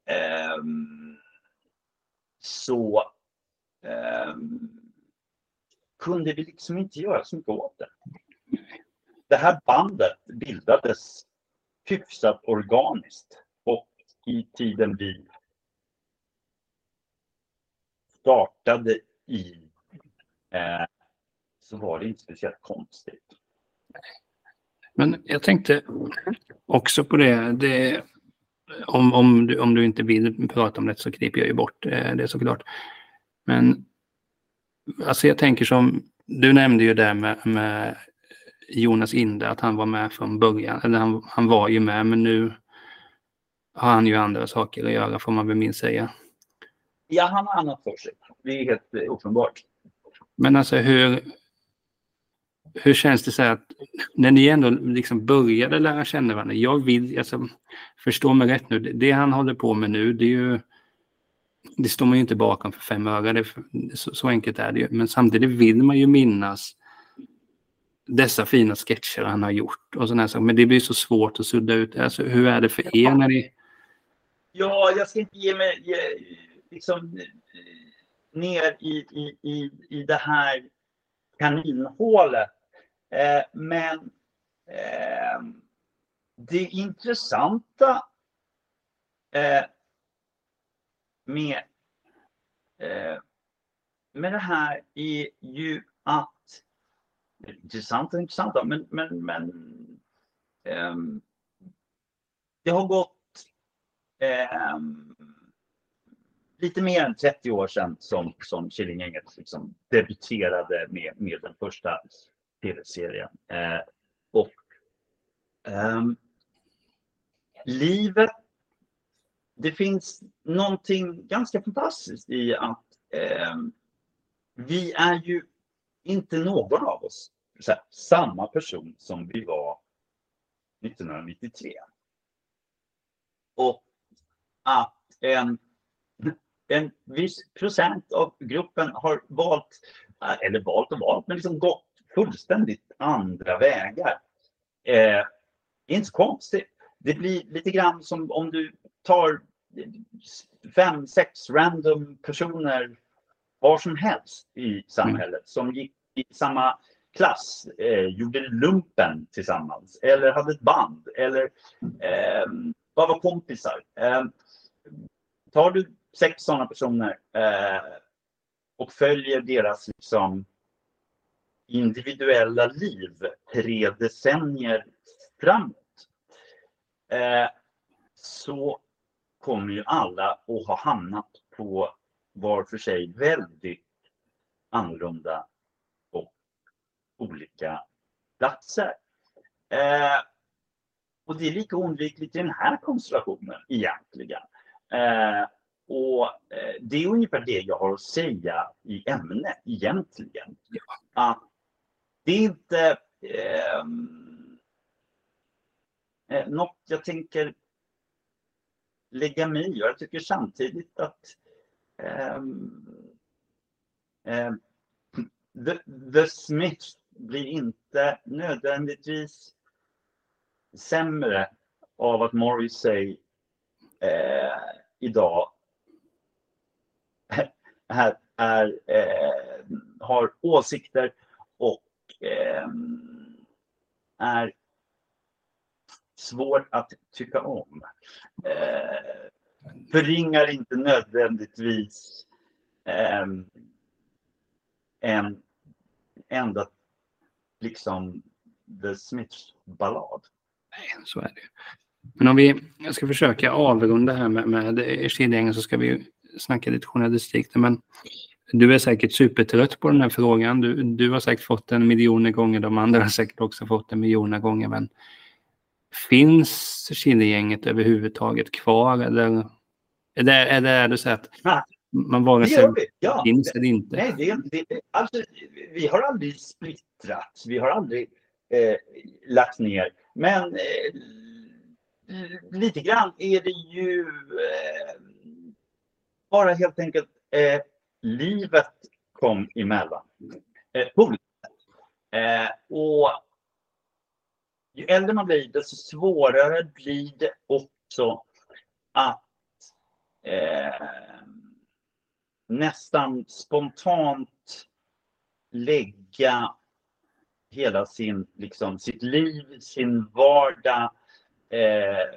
Eh, så eh, kunde vi liksom inte göra så mycket åt det. Det här bandet bildades hyfsat organiskt och i tiden vi startade i eh, så var det inte speciellt konstigt. Men jag tänkte också på det, det om, om, du, om du inte vill prata om det så kryper jag ju bort eh, det såklart. Men alltså jag tänker som, du nämnde ju det med, med Jonas Inde, att han var med från början. Eller han, han var ju med, men nu har han ju andra saker att göra får man väl minst säga. Ja, han har annat för sig. Det är helt uppenbart. Men alltså hur, hur känns det så här att när ni ändå liksom började lära känna varandra, jag vill, alltså, förstå mig rätt nu, det han håller på med nu, det är ju, det står man ju inte bakom för fem öre, det, så, så, enkelt är det ju. Men samtidigt vill man ju minnas dessa fina sketcher han har gjort och sådana saker. Men det blir så svårt att sudda ut. Alltså, hur är det för er när ni... Ja, jag ska inte ge mig ge, liksom, ner i, i, i, i det här kaninhålet. Eh, men eh, det intressanta eh, med, eh, med det här är ju att intressant och intressant, men, men, men eh, det har gått eh, lite mer än 30 år sedan som, som Killinggänget liksom debuterade med, med den första tv-serien. Eh, och ehm, livet, det finns någonting ganska fantastiskt i att eh, vi är ju inte någon av oss här, samma person som vi var 1993. Och att en, en viss procent av gruppen har valt, eh, eller valt och valt, men liksom gått fullständigt andra vägar. Eh, är inte så konstigt. Det blir lite grann som om du tar fem, sex random personer var som helst i samhället mm. som gick i samma klass, eh, gjorde lumpen tillsammans eller hade ett band eller eh, bara var kompisar. Eh, tar du sex sådana personer eh, och följer deras liksom, individuella liv tre decennier framåt eh, så kommer ju alla att ha hamnat på var för sig väldigt annorlunda och olika platser. Eh, och det är lika oundvikligt i den här konstellationen egentligen. Eh, och eh, det är ungefär det jag har att säga i ämnet egentligen. Att det är inte ehm, eh, något jag tänker lägga mig i. Jag tycker samtidigt att eh, The, the Smiths blir inte nödvändigtvis sämre av att Morrissey eh, idag är, är eh, har åsikter och eh, är svår att tycka om. Eh, förringar inte nödvändigtvis eh, en enda liksom The Smiths ballad. Nej, så är det. Men om vi jag ska försöka avrunda här med, med kedjegängen så ska vi snacka lite journalistik. Men du är säkert supertrött på den här frågan. Du, du har säkert fått den miljoner gånger. De andra har säkert också fått den miljoner gånger. Men finns Killegänget överhuvudtaget kvar? Eller är det, är det, så att man vare sig ja. finns eller inte? Nej, det, det, alltså, vi har aldrig splittrats. Vi har aldrig eh, lagt ner. Men eh, lite grann är det ju eh, bara helt enkelt eh, livet kom emellan. Eh, eh, och ju äldre man blir desto svårare blir det också att eh, nästan spontant lägga hela sin, liksom, sitt liv, sin vardag, eh,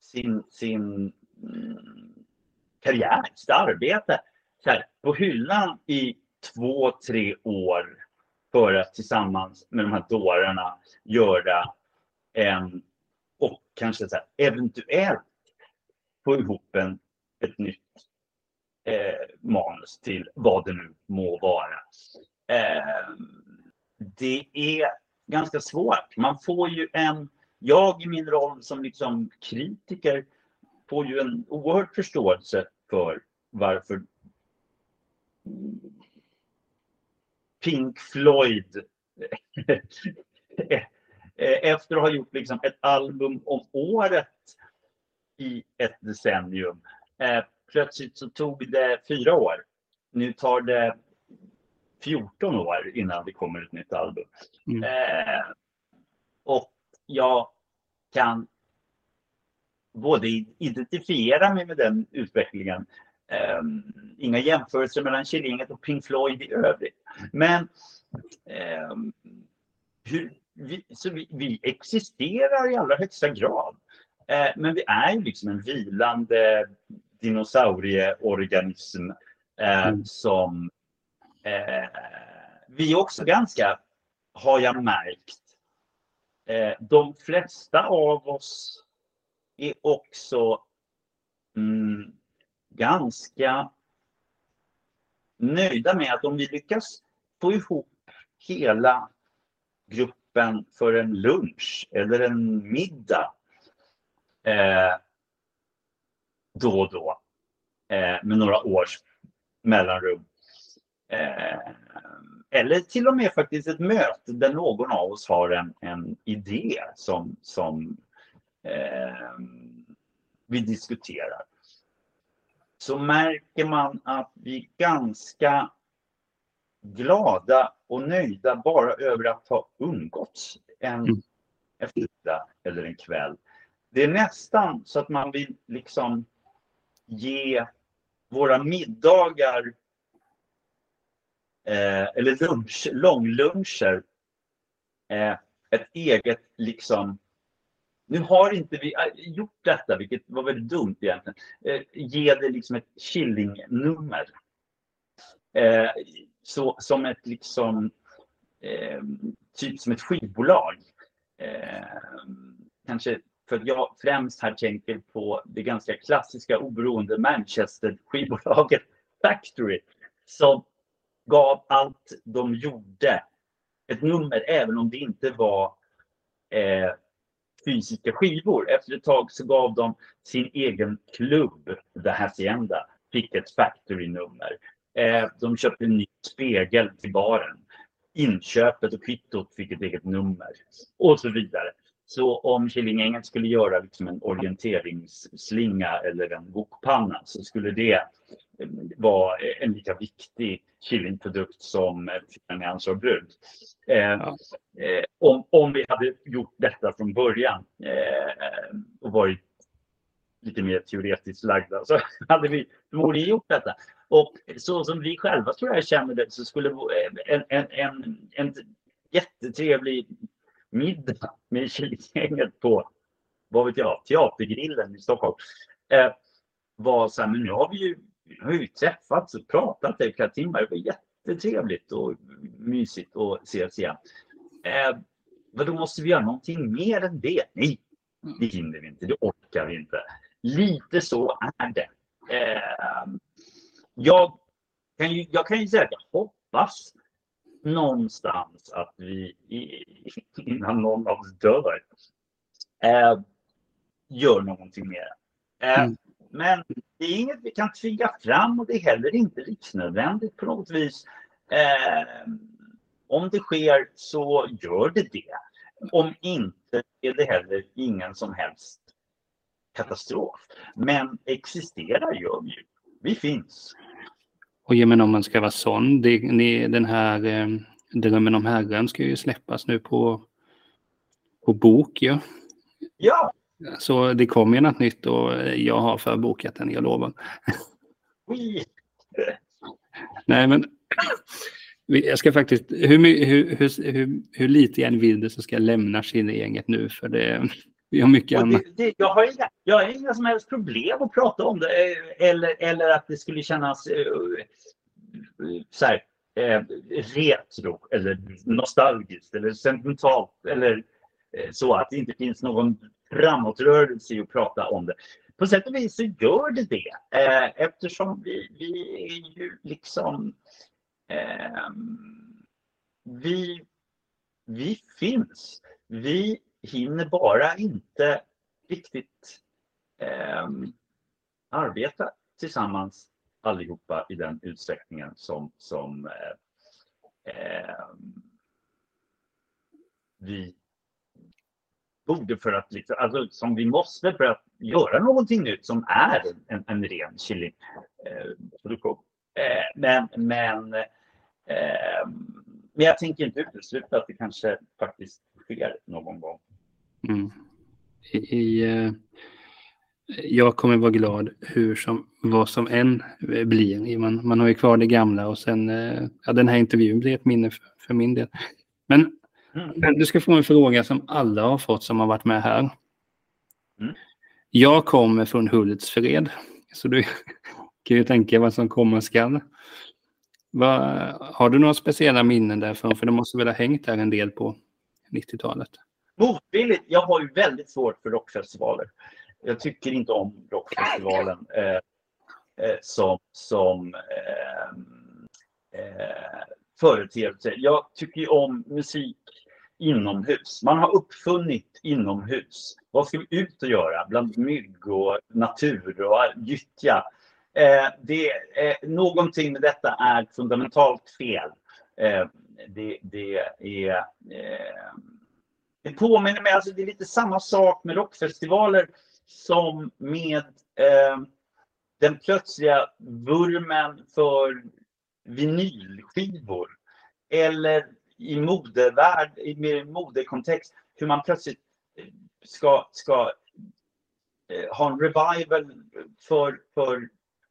sin, sin mm, karriär, sitt arbete så här, på hyllan i två, tre år för att tillsammans med de här dårarna göra en och kanske så här, eventuellt få ihop en, ett nytt eh, manus till vad det nu må vara. Eh, det är ganska svårt. Man får ju en, jag i min roll som liksom kritiker får ju en oerhörd förståelse för varför Pink Floyd efter att ha gjort liksom ett album om året i ett decennium. Eh, plötsligt så tog det fyra år. Nu tar det 14 år innan det kommer ett nytt album. Mm. Eh, och jag kan både identifiera mig med den utvecklingen. Eh, inga jämförelser mellan Killinget och Pink Floyd i övrigt. Men eh, hur, vi, så vi, vi, existerar i allra högsta grad. Eh, men vi är ju liksom en vilande dinosaurieorganism eh, mm. som eh, vi också ganska, har jag märkt, de flesta av oss är också mm, ganska nöjda med att om vi lyckas få ihop hela gruppen för en lunch eller en middag eh, då och då eh, med några års mellanrum. Eh, eller till och med faktiskt ett möte där någon av oss har en, en idé som, som eh, vi diskuterar. Så märker man att vi är ganska glada och nöjda bara över att ha umgåtts en mm. eftermiddag eller en kväll. Det är nästan så att man vill liksom ge våra middagar eh, eller lunch, långluncher eh, ett eget liksom nu har inte vi äh, gjort detta, vilket var väldigt dumt egentligen. Eh, ge det liksom ett killingnummer. Eh, så, som ett liksom eh, typ som ett skivbolag. Eh, kanske för att jag främst här tänker på det ganska klassiska oberoende Manchester-skivbolaget Factory som gav allt de gjorde ett nummer även om det inte var eh, fysiska skivor. Efter ett tag så gav de sin egen klubb, The Hacienda, fick ett Factory-nummer. Eh, de köpte en ny spegel till baren. Inköpet och kvittot fick ett eget nummer och så vidare. Så om Killinggänget skulle göra liksom en orienteringsslinga eller en bokpanna så skulle det eh, vara en lika viktig Killingprodukt som Nyans och brud. Eh, ja. eh, om, om vi hade gjort detta från början eh, och varit lite mer teoretiskt lagda så hade vi förmodligen gjort detta. Och så som vi själva tror jag känner det så skulle en, en, en, en jättetrevlig middag med Killinggänget på, vad vet jag, Teatergrillen i Stockholm. Eh, var så här, men nu har vi ju, har ju träffats och pratat i flera timmar. Det var jättetrevligt och mysigt att ses igen. Eh, men då måste vi göra någonting mer än det. Nej, det hinner vi inte. Det orkar vi inte. Lite så är det. Eh, jag, kan ju, jag kan ju säga att jag hoppas någonstans att vi innan någon av oss dör eh, gör någonting mer. Eh, mm. Men det är inget vi kan tvinga fram och det är heller inte livsnödvändigt på något vis. Eh, om det sker så gör det det. Om inte är det heller ingen som helst katastrof. Men existerar gör vi ju. Vi finns. Och ja, men om man ska vara sån, det, ni, den här eh, Drömmen om Herren ska ju släppas nu på, på bok ju. Ja. Så det kommer ju något nytt och jag har förbokat den, jag lovar. Nej, men jag ska faktiskt, hur, hur, hur, hur, lite jag än vill det så ska jag lämna gänget nu för det, vi har mycket. Det, det, jag, har inga, jag har inga som helst problem att prata om det eh, eller, eller att det skulle kännas uh, så här, retro eller nostalgiskt eller sentimentalt eller Eh, så att det inte finns någon framåtrörelse i att prata om det. På sätt och vis så gör det det eh, eftersom vi, vi är ju liksom eh, vi, vi finns. Vi hinner bara inte riktigt eh, arbeta tillsammans allihopa i den utsträckningen som, som eh, eh, vi borde för att, liksom, alltså, som vi måste för att göra någonting nytt som är en, en ren chiliproduktion. Eh, eh, men, men, eh, men jag tänker inte utesluta att det kanske faktiskt sker någon gång. Mm. I, i uh, jag kommer vara glad hur som, vad som än blir. Man, man har ju kvar det gamla och sen, uh, ja, den här intervjun blir ett minne för, för min del. Men Mm. Du ska få en fråga som alla har fått som har varit med här. Mm. Jag kommer från Hultsfred, så du kan ju tänka vad som komma skall. Har du några speciella minnen därifrån? För det måste väl ha hängt där en del på 90-talet? Motvilligt. Jag har ju väldigt svårt för rockfestivaler. Jag tycker inte om rockfestivalen eh, eh, som, som eh, eh, företeelse. Jag tycker ju om musik inomhus. Man har uppfunnit inomhus. Vad ska vi ut och göra bland mygg och natur och gyttja? Eh, det, eh, någonting med detta är fundamentalt fel. Eh, det, det, är... Eh, det påminner mig, alltså det är lite samma sak med rockfestivaler som med eh, den plötsliga vurmen för vinylskivor. Eller i modevärld, i modekontext, hur man plötsligt eh, ska, ska eh, ha en revival för, för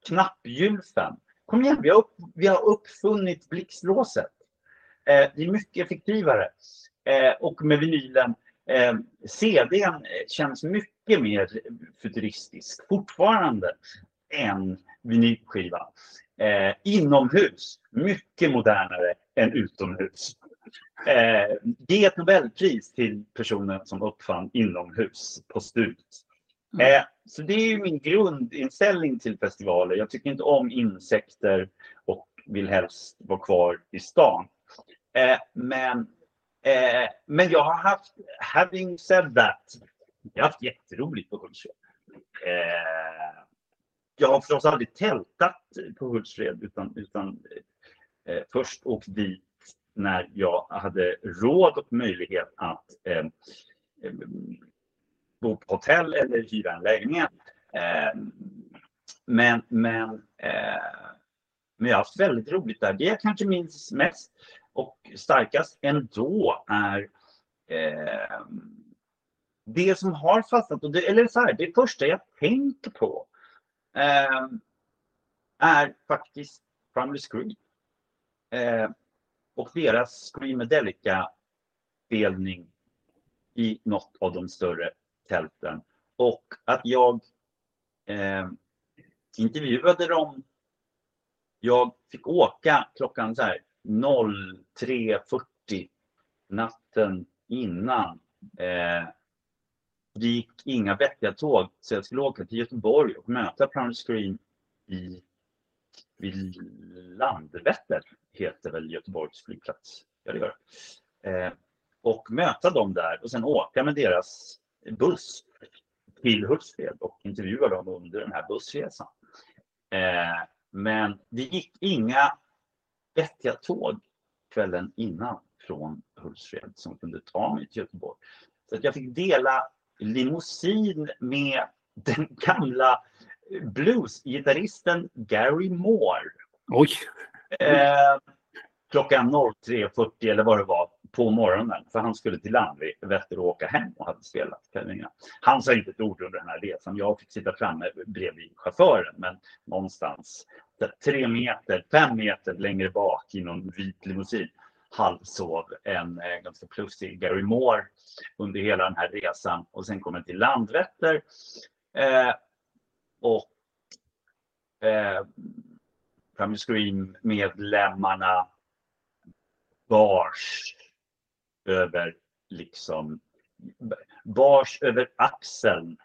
knappgylfen. Kom igen, vi har, upp, vi har uppfunnit blixtlåset. Eh, det är mycket effektivare. Eh, och med vinylen, eh, CDn känns mycket mer futuristisk fortfarande än vinylskiva. Eh, inomhus, mycket modernare än utomhus. Eh, ge ett Nobelpris till personen som uppfann inomhus på STUT. Mm. Eh, så det är min grundinställning till festivaler. Jag tycker inte om insekter och vill helst vara kvar i stan. Eh, men, eh, men jag har haft, having said that, jag har haft jätteroligt på Hultsfred. Eh, jag har förstås aldrig tältat på Hultsfred utan, utan eh, först åkt dit när jag hade råd och möjlighet att eh, bo på hotell eller hyra en lägenhet. Eh, men, men, eh, men jag har haft väldigt roligt där. Det jag kanske minns mest och starkast ändå är eh, det som har fastnat, och det, eller så här, det första jag tänker på eh, är faktiskt Primary Screen. Eh, och deras Screamadelica-spelning i något av de större tälten. Och att jag eh, intervjuade dem. Jag fick åka klockan så här. 03.40 natten innan. Eh, det gick inga vettiga tåg så jag skulle åka till Göteborg och möta Primal Scream i vid Landvetter heter väl Göteborgs flygplats. Ja, det gör eh, och möta dem där och sen åka med deras buss till Hultsfred och intervjua dem under den här bussresan. Eh, men det gick inga vettiga tåg kvällen innan från Hultsfred som kunde ta mig till Göteborg. Så att jag fick dela limousin med den gamla bluesgitarristen Gary Moore. Oj! Eh, klockan 03.40 eller vad det var på morgonen. För han skulle till Landvetter och åka hem och hade spelat Han sa inte ett ord under den här resan. Jag fick sitta framme bredvid chauffören. Men någonstans tre meter, fem meter längre bak i någon vit limousin halvsov en eh, ganska plussig Gary Moore under hela den här resan. Och sen kom till Landvetter. Eh, och eh, Primal Scream-medlemmarna bars över liksom bars över axeln.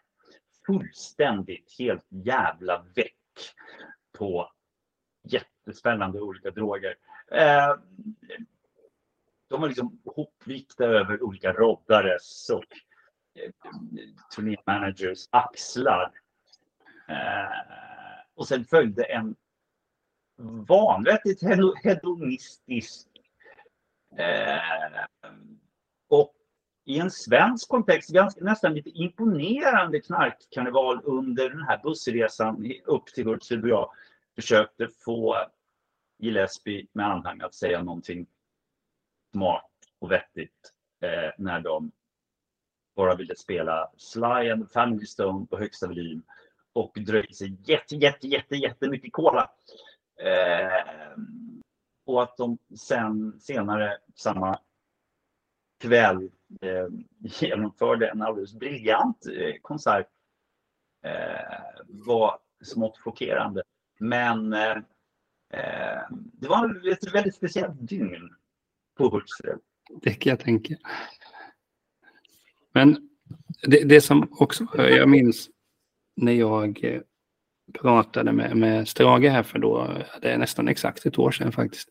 Fullständigt helt jävla väck på jättespännande olika droger. Eh, de var liksom hopvikta över olika roddares och eh, turnémanagers axlar. Eh, och sen följde en vanvettigt hedonistisk eh, och i en svensk kontext ganska, nästan lite imponerande knarkkarneval under den här bussresan upp till Hultsfred och jag försökte få Gillespie med anhang att säga någonting smart och vettigt eh, när de bara ville spela Sly and Family Stone på högsta volym och dröjde sig jätte, jätte, jätte, jättemycket cola. Eh, och att de sen senare samma kväll eh, genomförde en alldeles briljant eh, konsert eh, var smått chockerande. Men eh, det var ett väldigt speciellt dygn på Hultsfred. Det kan jag tänka. Men det, det som också, jag minns när jag eh, pratade med, med Strage här för då, det är nästan exakt ett år sedan faktiskt.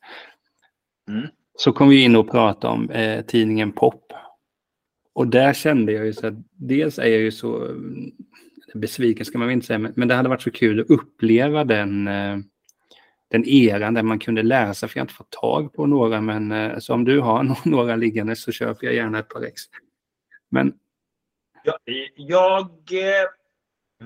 Mm. Så kom vi in och pratade om eh, tidningen Pop. Och där kände jag ju så att dels är jag ju så mm, besviken ska man inte säga, men, men det hade varit så kul att uppleva den eh, den eran där man kunde läsa, för jag har inte fått tag på några, men eh, så om du har några liggande så köper jag gärna ett par ex. Men... Jag, jag eh,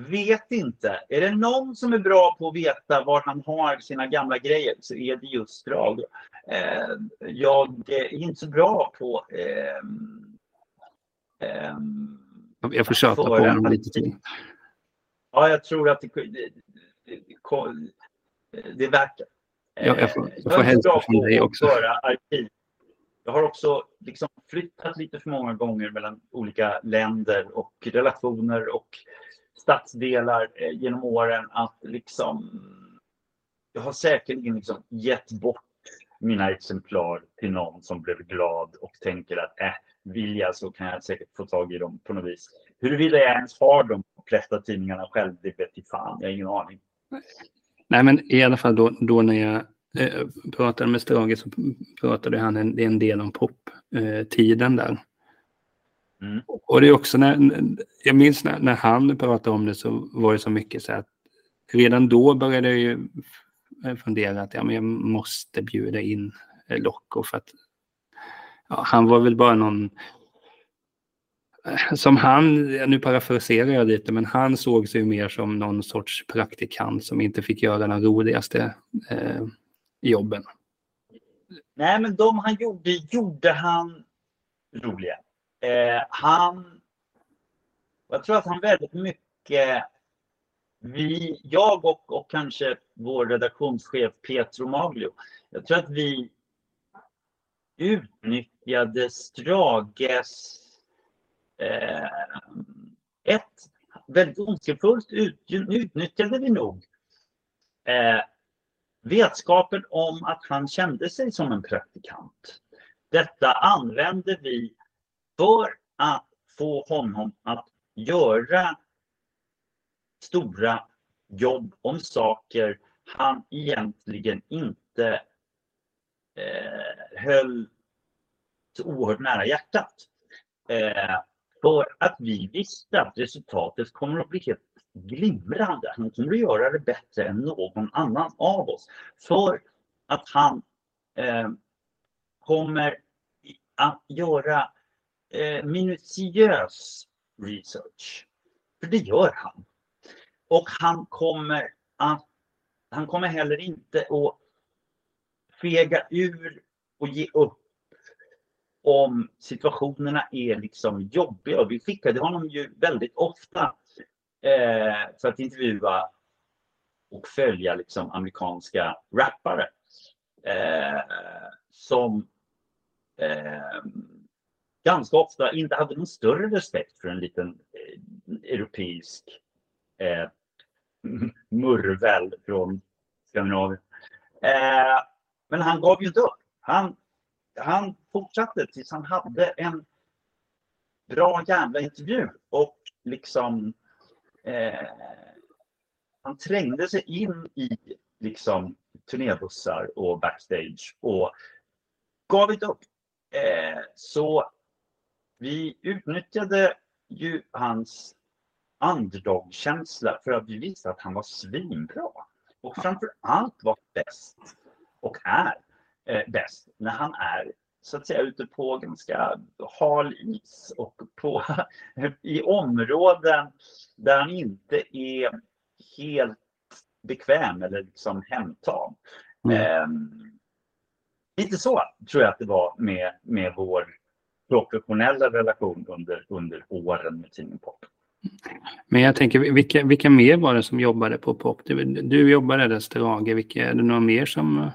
vet inte. Är det någon som är bra på att veta var han har sina gamla grejer så är det just Drag. Eh, jag är inte så bra på jag får köta på honom lite till. Ja, jag tror att det, det, är värt det. Ja, jag får, jag får hälsa från dig också. Arkiv. Jag har också liksom flyttat lite för många gånger mellan olika länder och relationer och stadsdelar eh, genom åren att liksom jag har säkerligen liksom gett bort mina exemplar till någon som blev glad och tänker att äh, vill jag så kan jag säkert få tag i dem på något vis. Huruvida jag ens har på flesta tidningarna själv, det vet jag fan. Jag har ingen aning. Nej, men i alla fall då, då när jag eh, pratade med Strage så pratade han en, en del om pop-tiden eh, där. Mm. Och det är också när, jag minns när, när, han pratade om det så var det så mycket så att redan då började jag ju fundera att ja, men jag måste bjuda in Locko för att ja, han var väl bara någon som han, nu parafraserar jag lite, men han såg sig mer som någon sorts praktikant som inte fick göra de roligaste eh, jobben. Nej, men de han gjorde, gjorde han roliga. Eh, han, jag tror att han väldigt mycket, vi, jag och, och kanske vår redaktionschef Petro Maglio, jag tror att vi utnyttjade Strages Eh, ett, väldigt ondskefullt utnyttjade vi nog eh, vetskapen om att han kände sig som en praktikant. Detta använde vi för att få honom att göra stora jobb om saker han egentligen inte eh, höll så oerhört nära hjärtat. Eh, för att vi visste att resultatet kommer att bli helt glimrande. Han kommer att göra det bättre än någon annan av oss. För att han eh, kommer att göra eh, minutiös research. För det gör han. Och han kommer att han kommer heller inte att fega ur och ge upp om situationerna är liksom jobbiga. Och vi skickade honom ju väldigt ofta eh, för att intervjua och följa liksom amerikanska rappare. Eh, som eh, ganska ofta inte hade någon större respekt för en liten eh, europeisk eh, murvel från Skandinavien. Eh, men han gav ju inte upp. Han han fortsatte tills han hade en bra jävla intervju. Och liksom eh, han trängde sig in i liksom turnébussar och backstage och gav inte upp. Eh, så vi utnyttjade ju hans underdog-känsla för att vi visste att han var svinbra. Och framför allt var bäst och är eh, bäst när han är så att säga ute på ganska hal is och på, i områden där han inte är helt bekväm eller liksom hemtam. Mm. Eh, lite så tror jag att det var med, med vår professionella relation under, under åren med tidningen Pop. Men jag tänker, vilka, vilka mer var det som jobbade på Pop? Du, du jobbade där, Strage. Vilka, är det några mer som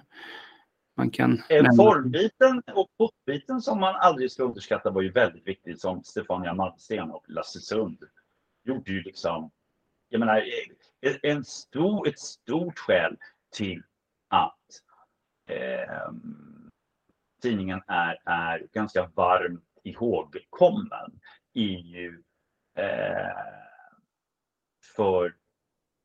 man kan nämna? Formbiten och popbiten som man aldrig ska underskatta var ju väldigt viktigt som Stefania Malmsten och Lasse Sund gjorde ju liksom, jag menar, en stor, ett stort skäl till att eh, tidningen är, är ganska varmt ihågkommen är ju eh, för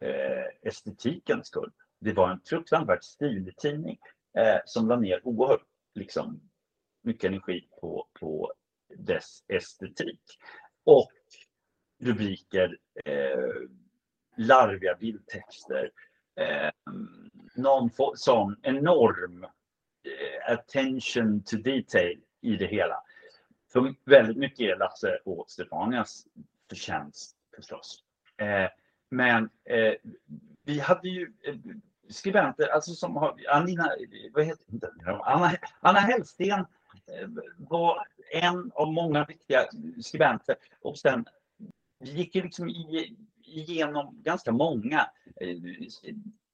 eh, estetikens skull. Det var en fruktansvärt stilig tidning eh, som la ner oerhört liksom, mycket energi på, på dess estetik. Och rubriker, eh, larviga bildtexter, eh, någon sån enorm eh, attention to detail i det hela. För väldigt mycket är Lasse och Stefanias förtjänst förstås. Eh, men eh, vi hade ju eh, skribenter, alltså som har, Anina, vad heter Anna, Anna Hellsten eh, var en av många viktiga skribenter och sen vi gick ju liksom igenom ganska många. Eh,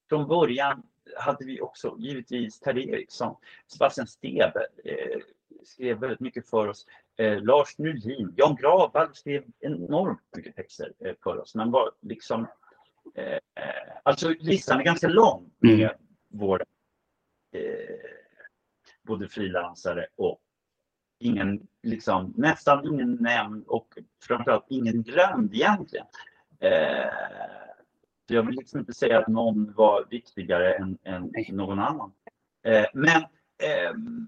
från början hade vi också givetvis Ted Eriksson, Sebastian Stebe eh, skrev väldigt mycket för oss. Eh, Lars Nylin, Jan Gravall skrev enormt mycket texter eh, för oss. Men var liksom, alltså listan är ganska lång med mm. vår, eh, både frilansare och ingen, liksom, nästan ingen nämnd och framförallt ingen glömd egentligen. Eh, jag vill liksom inte säga att någon var viktigare än, än någon annan. Eh, men ehm,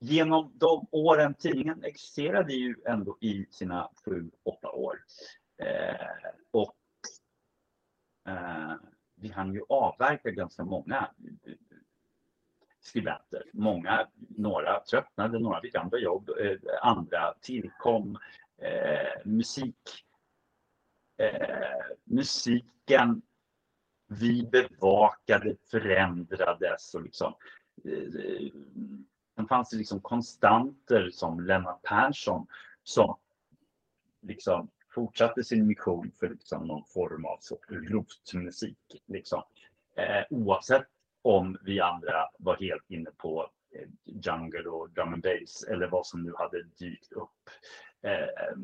genom de åren, tidningen existerade ju ändå i sina sju, åtta år. Eh, och eh, Eh, vi hann ju avverka ganska många eh, skribenter. Många, några tröttnade, några fick andra jobb, eh, andra tillkom. Eh, musik, eh, musiken vi bevakade förändrades och liksom eh, eh Sen fanns det liksom konstanter som Lennart Persson som liksom fortsatte sin mission för liksom någon form av rotmusik. Liksom. Eh, oavsett om vi andra var helt inne på eh, jungle och drum and bass eller vad som nu hade dykt upp. Eh,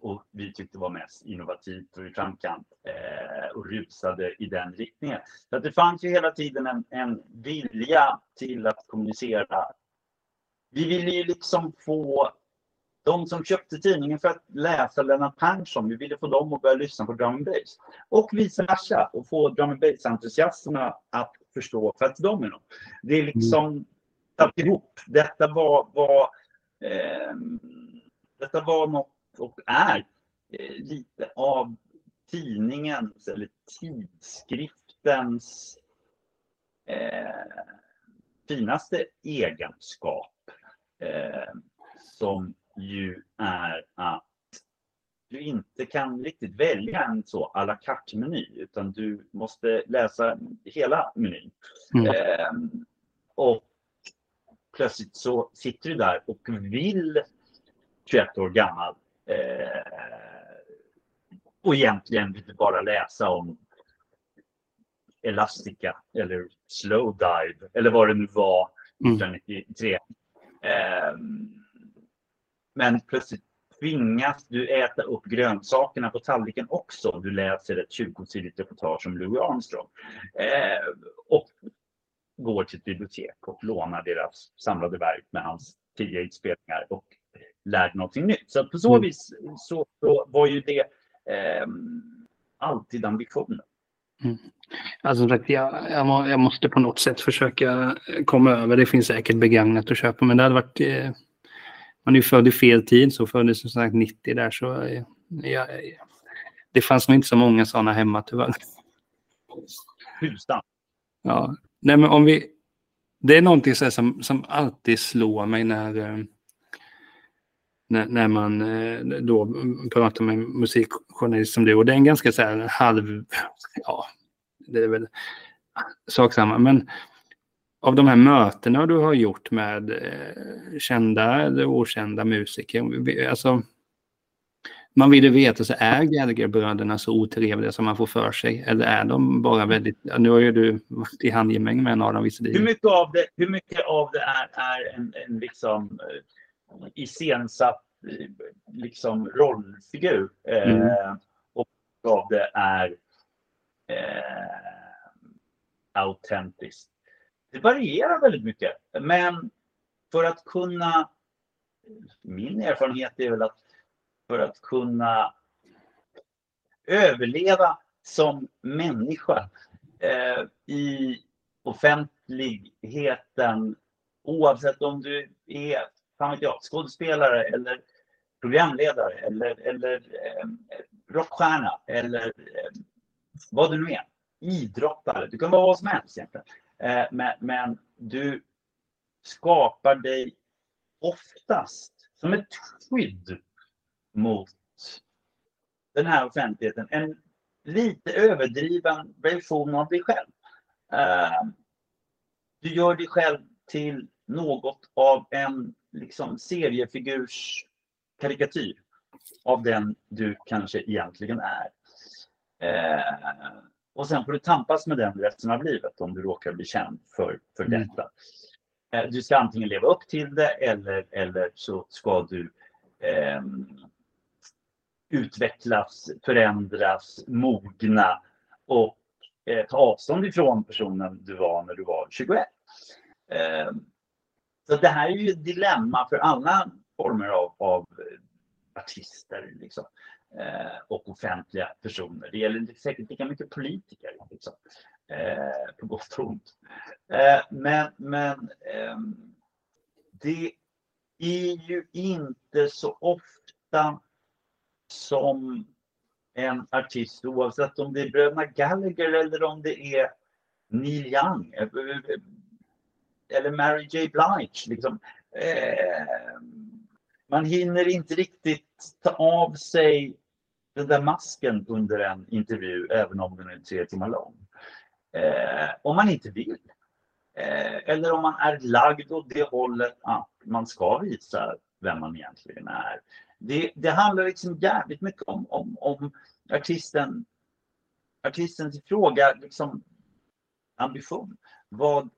och vi tyckte var mest innovativt och i framkant eh, och rusade i den riktningen. Så att det fanns ju hela tiden en, en vilja till att kommunicera vi ville ju liksom få de som köpte tidningen för att läsa Lennart Persson, vi ville få dem att börja lyssna på drum and bass. Och vice versa, och få drum and bass-entusiasterna att förstå för att de är dem. Det är liksom satt ihop. Detta var, var eh, detta var något och är eh, lite av tidningens eller tidskriftens eh, finaste egenskap eh, som ju är att du inte kan riktigt välja en så à la carte-meny utan du måste läsa hela menyn. Mm. Eh, och plötsligt så sitter du där och vill 21 år gammal eh, och egentligen vill du bara läsa om Elastica eller Slow Dive eller vad det nu var mm. 1993. Men plötsligt tvingas du äta upp grönsakerna på tallriken också. Du läser ett 20-sidigt reportage om Louis Armstrong. Ehm, och går till ett bibliotek och lånar deras samlade verk med hans tidiga inspelningar och lärde någonting nytt. Så på så mm. vis så, så, var ju det eh, alltid ambitionen. Mm. Alltså, jag, jag, jag, måste på något sätt försöka komma över. Det finns säkert begagnat att köpa, men det hade varit... Eh, man är ju född i fel tid, så föddes som sagt 90 där, så eh, ja, det fanns nog inte så många sådana hemma tyvärr. Husan. Ja, nej men om vi... Det är någonting så som, som alltid slår mig när, eh, när, när man eh, då pratar med musikjournalist som du. Och det är en ganska så här halv... Ja, det är väl sak samma. Men av de här mötena du har gjort med eh, kända eller okända musiker. Alltså, man vill ju veta, så är Gallagher-bröderna så otrevliga som man får för sig? Eller är de bara väldigt... Nu har ju du varit i handgemäng med en av dem visserligen. Hur mycket av det, hur mycket av det är, är en, en liksom uh, iscensatt uh, liksom rollfigur? Mm. Uh, och av det är uh, autentiskt? Det varierar väldigt mycket. Men för att kunna... Min erfarenhet är väl att för att kunna överleva som människa eh, i offentligheten oavsett om du är fan vet jag, skådespelare eller programledare eller, eller eh, rockstjärna eller eh, vad du nu är. Idrottare, du kan vara vad som helst egentligen. Eh, men, men du skapar dig oftast som ett skydd mot den här offentligheten. En lite överdriven version av dig själv. Eh, du gör dig själv till något av en liksom, seriefigurs karikatyr av den du kanske egentligen är. Eh, och sen får du tampas med den resten av livet om du råkar bli känd för, för mm. detta. Uh, du ska antingen leva upp till det eller, eller så ska du um, utvecklas, förändras, mogna och eh, ta avstånd ifrån personen du var när du var 21. Eh, så det här är ju ett dilemma för alla former av, av artister liksom, eh, Eh, och offentliga personer. Det gäller säkert lika mycket politiker, liksom, eh, på gott och ont. Eh, men men ehm, det är ju inte så ofta som en artist oavsett om det är bröderna Gallagher eller om det är Neil Young eh, eh, eller Mary J Blige. Liksom. Eh, man hinner inte riktigt ta av sig den där masken under en intervju även om den är tre timmar lång. Eh, om man inte vill. Eh, eller om man är lagd åt det hållet att man ska visa vem man egentligen är det, det handlar liksom jävligt mycket om, om, om artisten, artistens fråga, liksom ambition. Vad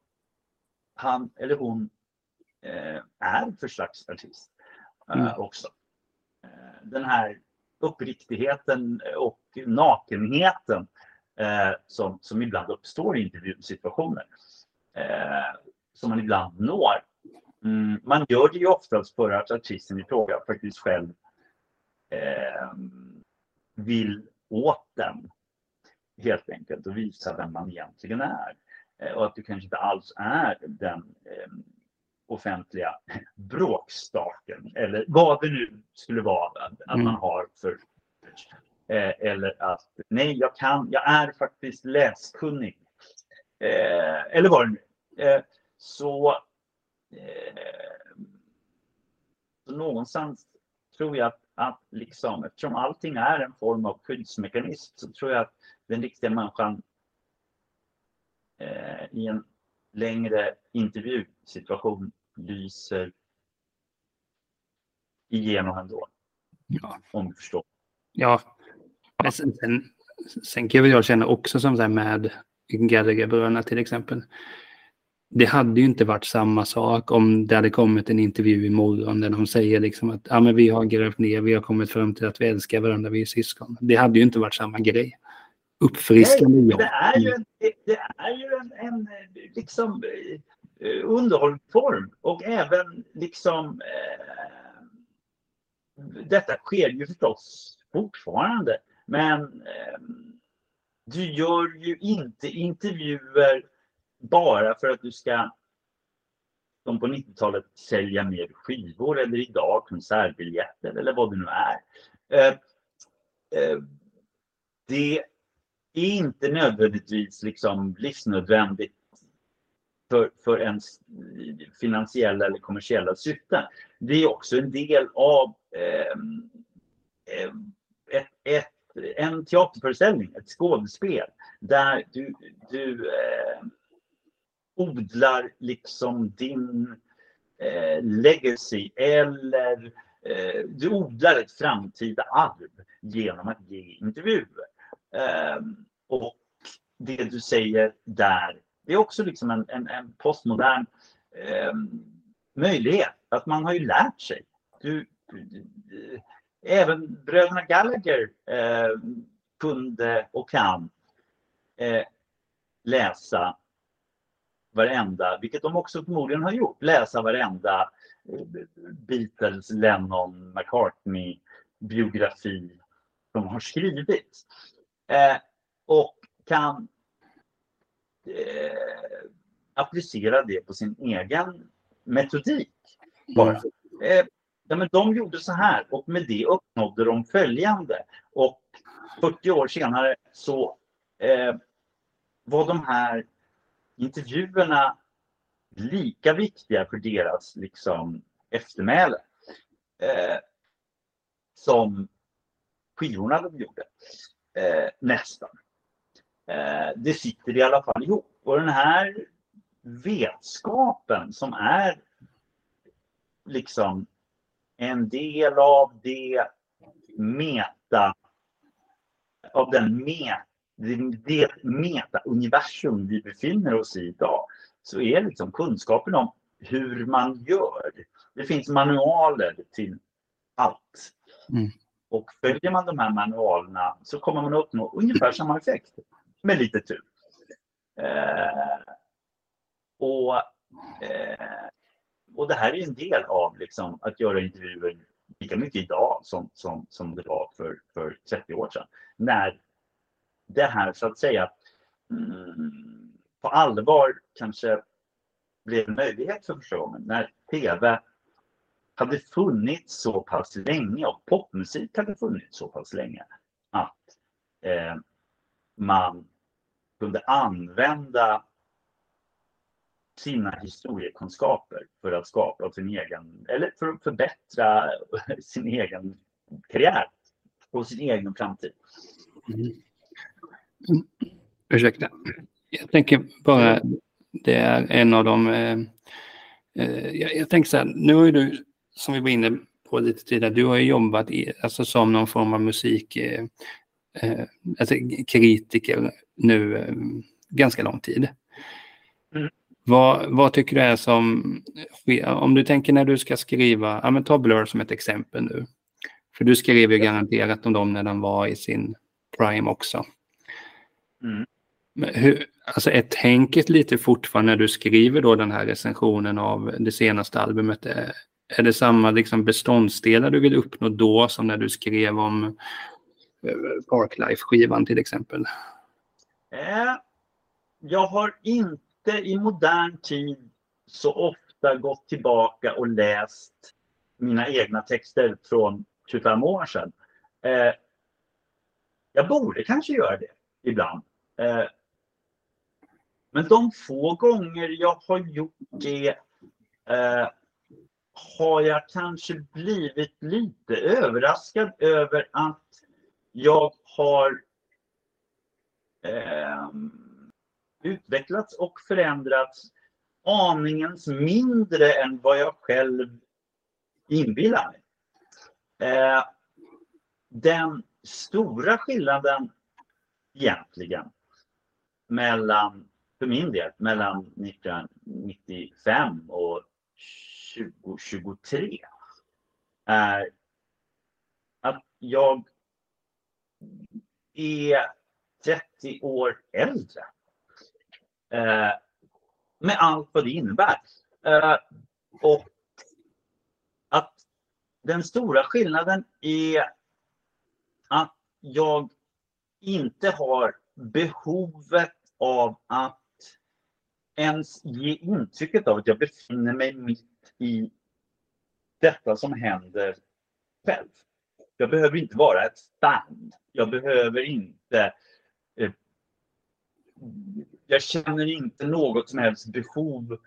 han eller hon eh, är för slags artist mm. också. Eh, den här uppriktigheten och nakenheten eh, som, som ibland uppstår i intervjusituationer. Eh, som man ibland når Mm, man gör det ju oftast för att artisten i fråga faktiskt själv eh, vill åt den. Helt enkelt och visa vem man egentligen är. Eh, och att du kanske inte alls är den eh, offentliga bråkstaken eller vad det nu skulle vara att mm. man har för eh, eller att nej, jag kan, jag är faktiskt läskunnig. Eh, eller vad det nu. Eh, så Eh, så någonstans tror jag att, att liksom, eftersom allting är en form av skyddsmekanism så tror jag att den riktiga människan eh, i en längre intervjusituation lyser igenom ändå. Ja. Om du förstår. Ja, men sen, sen, sen kan jag känna också som så här med Gallagher-bröderna till exempel det hade ju inte varit samma sak om det hade kommit en intervju imorgon där de säger liksom att ah, men vi har grävt ner, vi har kommit fram till att vi älskar varandra, vi är syskon. Det hade ju inte varit samma grej. Uppfriskande Nej, det är ju en, det är ju en, en liksom, underhållsform underhållningsform och även liksom eh, detta sker ju förstås fortfarande. Men eh, du gör ju inte intervjuer bara för att du ska som på 90-talet sälja mer skivor eller idag konsertbiljetter eller vad det nu är. Eh, eh, det är inte nödvändigtvis liksom livsnödvändigt för, för ens eh, finansiella eller kommersiella syften. Det är också en del av ehm, eh, ett, ett, en teaterföreställning, ett skådespel, där du, du eh, odlar liksom din eh, legacy eller eh, du odlar ett framtida arv genom att ge intervjuer. Eh, och det du säger där, det är också liksom en, en, en postmodern eh, möjlighet. Att man har ju lärt sig. Du, du, du, även bröderna Gallagher eh, kunde och kan eh, läsa varenda, vilket de också förmodligen har gjort, läsa varenda eh, Beatles, Lennon, McCartney biografi som har skrivits. Eh, och kan eh, applicera det på sin egen metodik. Bara. Eh, ja, men de gjorde så här och med det uppnådde de följande. Och 40 år senare så eh, var de här intervjuerna lika viktiga för deras liksom, eftermäle eh, som skivorna de gjorde. Eh, nästan. Eh, det sitter i alla fall ihop. Och den här vetskapen som är liksom en del av det meta av den meta det meta-universum vi befinner oss i idag så är liksom kunskapen om hur man gör. Det finns manualer till allt. Mm. Och följer man de här manualerna så kommer man att uppnå ungefär samma effekt med lite tur. Eh, och, eh, och det här är en del av liksom, att göra intervjuer lika mycket idag som, som, som det var för, för 30 år sedan. När det här så att säga mm, på allvar kanske blev en möjlighet för första gången när tv hade funnits så pass länge och popmusik hade funnits så pass länge att eh, man kunde använda sina historiekunskaper för att skapa sin egen, eller för att förbättra sin egen karriär och sin egen framtid. Mm. Ursäkta. Jag tänker bara, det är en av de... Eh, eh, jag, jag tänker så här, nu har ju du, som vi var inne på lite tidigare, du har ju jobbat i, alltså som någon form av musik, eh, eh alltså kritiker nu eh, ganska lång tid. Mm. Vad, vad, tycker du är som, om du tänker när du ska skriva, ja men ta Blur som ett exempel nu. För du skrev ju garanterat om dem när de var i sin prime också. Mm. Hur, alltså är tänket lite fortfarande när du skriver då den här recensionen av det senaste albumet? Är, är det samma liksom beståndsdelar du vill uppnå då som när du skrev om eh, Parklife-skivan till exempel? Eh, jag har inte i modern tid så ofta gått tillbaka och läst mina egna texter från 25 år sedan. Eh, jag borde kanske göra det ibland. Eh, men de få gånger jag har gjort det eh, har jag kanske blivit lite överraskad över att jag har eh, utvecklats och förändrats aningens mindre än vad jag själv inbillar mig. Eh, den stora skillnaden egentligen mellan, för min del, mellan 1995 och 2023 är att jag är 30 år äldre. Eh, med allt vad det innebär. Eh, och att den stora skillnaden är att jag inte har behovet av att ens ge intrycket av att jag befinner mig mitt i detta som händer själv. Jag behöver inte vara ett band. Jag behöver inte... Eh, jag känner inte något som helst behov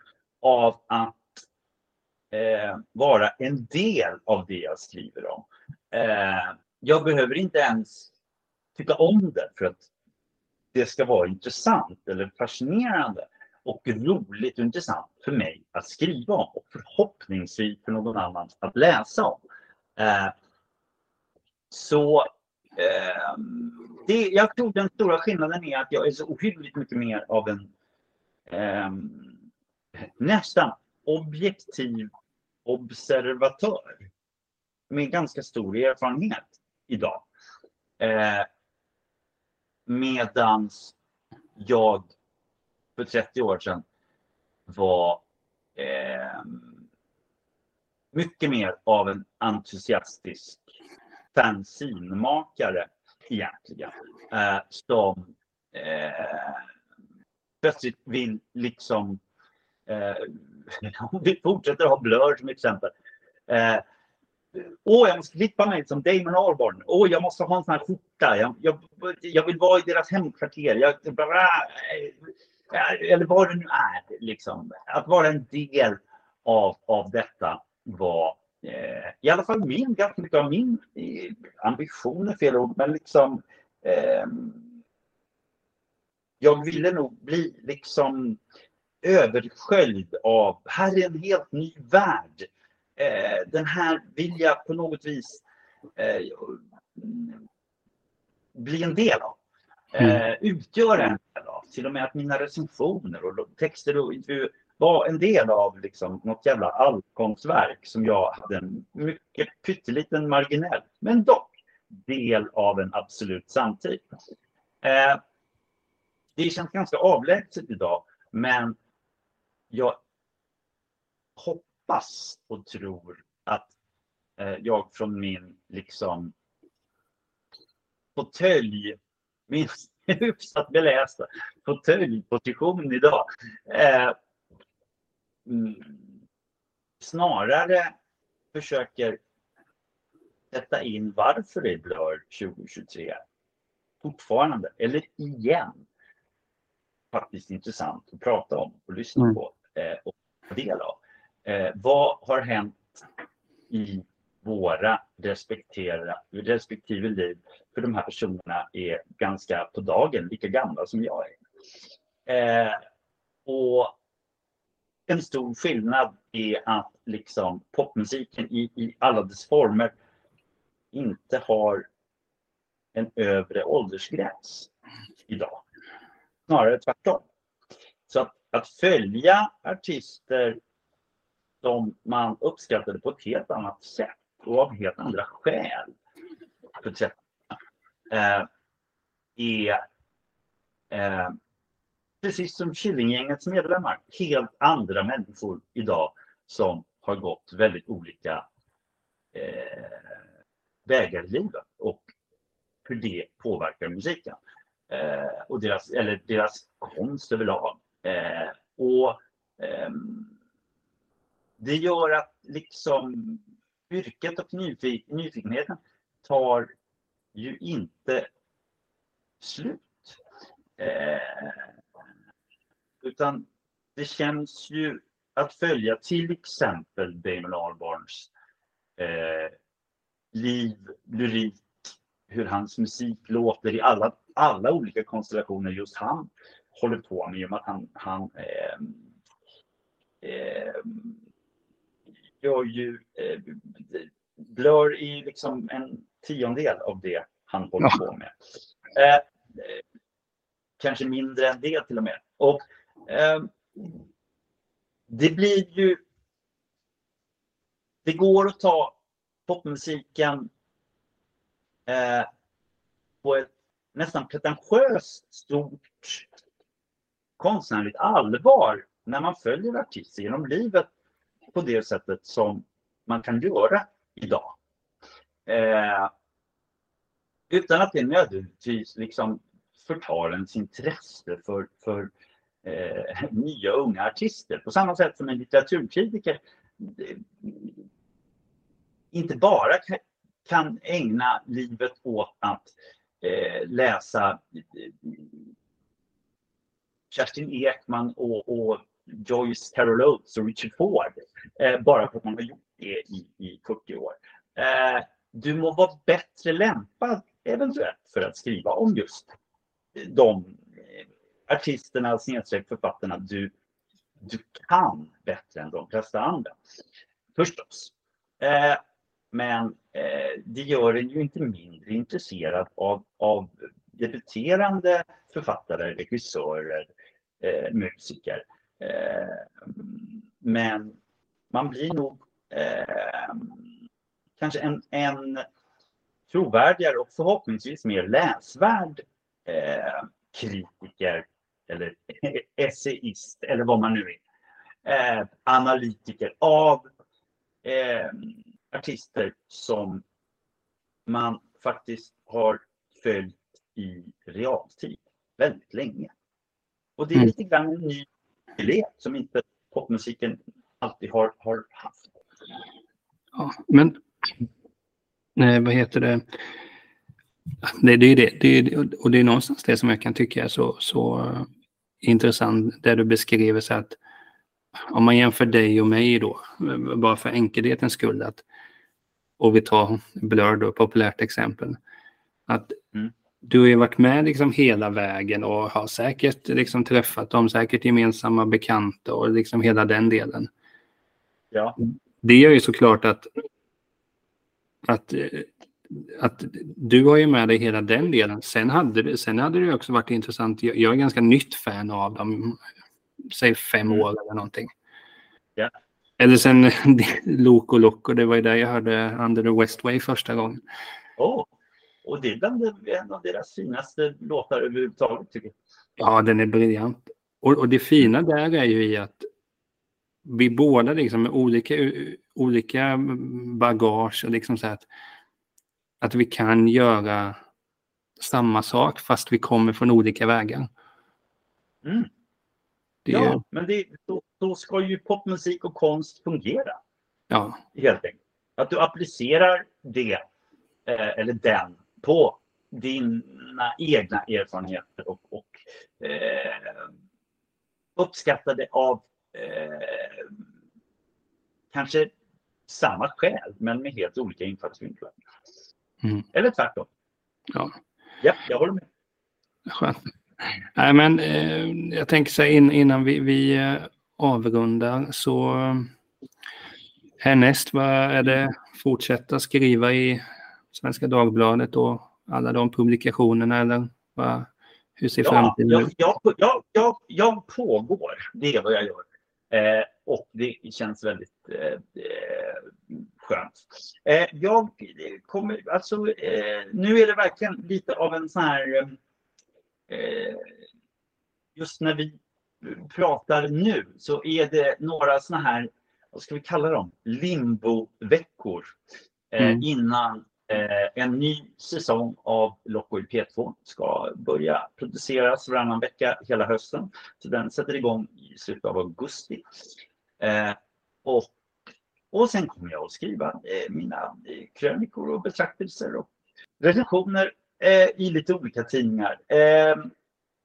av att eh, vara en del av det jag skriver om. Eh, jag behöver inte ens tycka om det för att det ska vara intressant eller fascinerande och roligt och intressant för mig att skriva om och förhoppningsvis för någon annan att läsa om. Eh, så eh, det, jag tror den stora skillnaden är att jag är så ohyggligt mycket mer av en eh, nästan objektiv observatör med ganska stor erfarenhet idag. Eh, medans jag för 30 år sedan var eh, mycket mer av en entusiastisk fanzinmakare egentligen. Eh, som eh, plötsligt vill liksom eh, om vi fortsätter ha Blur som exempel. Eh, Åh, jag måste klippa mig som Damon Albarn. Åh, jag måste ha en sån här skjorta. Jag, jag, jag vill vara i deras hemkvarter. Jag, bla, eh, eller vad det nu är. Liksom. Att vara en del av, av detta var i alla fall min, ganska mycket av min eh, ambition är fel ord, men liksom eh, jag ville nog bli liksom översköljd av, här är en helt ny värld. Eh, den här vill jag på något vis eh, bli en del av. Mm. Eh, utgöra en del av. Till och med att mina recensioner och texter och intervjuer var en del av liksom något jävla allkonstverk som jag hade en mycket pytteliten marginell, men dock del av en absolut samtid. Eh, det känns ganska avlägset idag, men jag hoppas och tror att eh, jag från min liksom fåtölj, min hyfsat belästa fåtöljposition idag, eh, snarare försöker sätta in varför det är Blur 2023 fortfarande, eller igen, faktiskt intressant att prata om och lyssna mm. på eh, och ta del av. Eh, vad har hänt i våra respektive liv? För de här personerna är ganska på dagen lika gamla som jag är. Eh, och en stor skillnad är att liksom popmusiken i, i alla dess former inte har en övre åldersgräns idag. Snarare tvärtom. Så att, att följa artister som man uppskattade på ett helt annat sätt och av helt andra skäl för 30 eh, är eh, precis som Killinggängets medlemmar, helt andra människor idag som har gått väldigt olika eh, vägar i livet och hur det påverkar musiken. Eh, och deras, eller deras konst överlag. Eh, och ehm, det gör att liksom yrket och nyfik nyfikenheten tar ju inte slut. Eh, utan det känns ju att följa till exempel Damon Albarns eh, liv, lyrik, hur hans musik låter i alla, alla olika konstellationer just han håller på med. I och med att han, han eh, eh, gör ju... Eh, Blur är liksom en tiondel av det han håller på med. Eh, kanske mindre än det till och med. Och Ehm, det blir ju... Det går att ta popmusiken eh, på ett nästan pretentiöst stort konstnärligt allvar när man följer artister genom livet på det sättet som man kan göra idag. Eh, utan att det nödvändigtvis liksom förtar ens intresse för, för eh, nya unga artister. På samma sätt som en litteraturkritiker eh, inte bara kan ägna livet åt att eh, läsa eh, Kerstin Ekman och, och Joyce Carol Oates och Richard Ford eh, bara för att man har gjort det i, i 40 år. Eh, du må vara bättre lämpad eventuellt för att skriva om just de artisterna, snedstreck författarna du, du kan bättre än de flesta andra. Förstås. Eh, men eh, det gör en ju inte mindre intresserad av, av debuterande författare, regissörer, eh, musiker. Eh, men man blir nog eh, kanske en, en trovärdigare och förhoppningsvis mer läsvärd eh, kritiker eller essayist eller vad man nu är. Eh, analytiker av eh, artister som man faktiskt har följt i realtid väldigt länge. Och det är mm. lite grann en ny idé som inte popmusiken alltid har, har haft. Ja, men nej, vad heter det? Det, det är det, det och det är någonstans det som jag kan tycka är så, så intressant, där du beskriver så att om man jämför dig och mig då, bara för enkelhetens skull, att, och vi tar Blur då, populärt exempel, att mm. du har ju varit med liksom hela vägen och har säkert liksom träffat dem, säkert gemensamma bekanta och liksom hela den delen. Ja. Det gör ju såklart att, att, att du har ju med dig hela den delen. Sen hade, det, sen hade det också varit intressant, jag, jag är ganska nytt fan av dem, säg fem mm. år eller någonting. Ja. Eller sen Loco Loco, det var ju där jag hörde Under the Westway första gången. Oh. Och det är bland en av deras finaste låtar överhuvudtaget tycker jag. Ja, den är briljant. Och, och det fina där är ju i att vi båda liksom med olika, olika bagage och liksom så att, att vi kan göra samma sak fast vi kommer från olika vägar. Mm. Det... Ja, men det, då, då, ska ju popmusik och konst fungera. Ja. Helt enkelt. Att du applicerar det, eh, eller den, på dina egna erfarenheter och, och eh, uppskattar det av eh, kanske samma skäl, men med helt olika infallsvinklar. Mm. Eller tvärtom. Ja. ja, jag håller med. Skönt. Nej, men eh, jag tänker så in, innan vi, vi eh, avrundar så eh, härnäst, vad är det? Fortsätta skriva i Svenska Dagbladet och alla de publikationerna eller vad, hur ser ja, framtiden ut? Jag, jag, jag, jag, pågår, det är vad jag gör. Eh, och det känns väldigt eh, eh skönt. Eh, jag kommer, alltså, nu är det verkligen lite av en sån här Eh, just när vi pratar nu så är det några sådana här, vad ska vi kalla dem, limbo-veckor eh, mm. innan eh, en ny säsong av Loco i P2 ska börja produceras varannan vecka hela hösten. Så den sätter igång i slutet av augusti. och, och sen kommer jag att skriva mina krönikor och betraktelser och recensioner eh, i lite olika tidningar. Eh,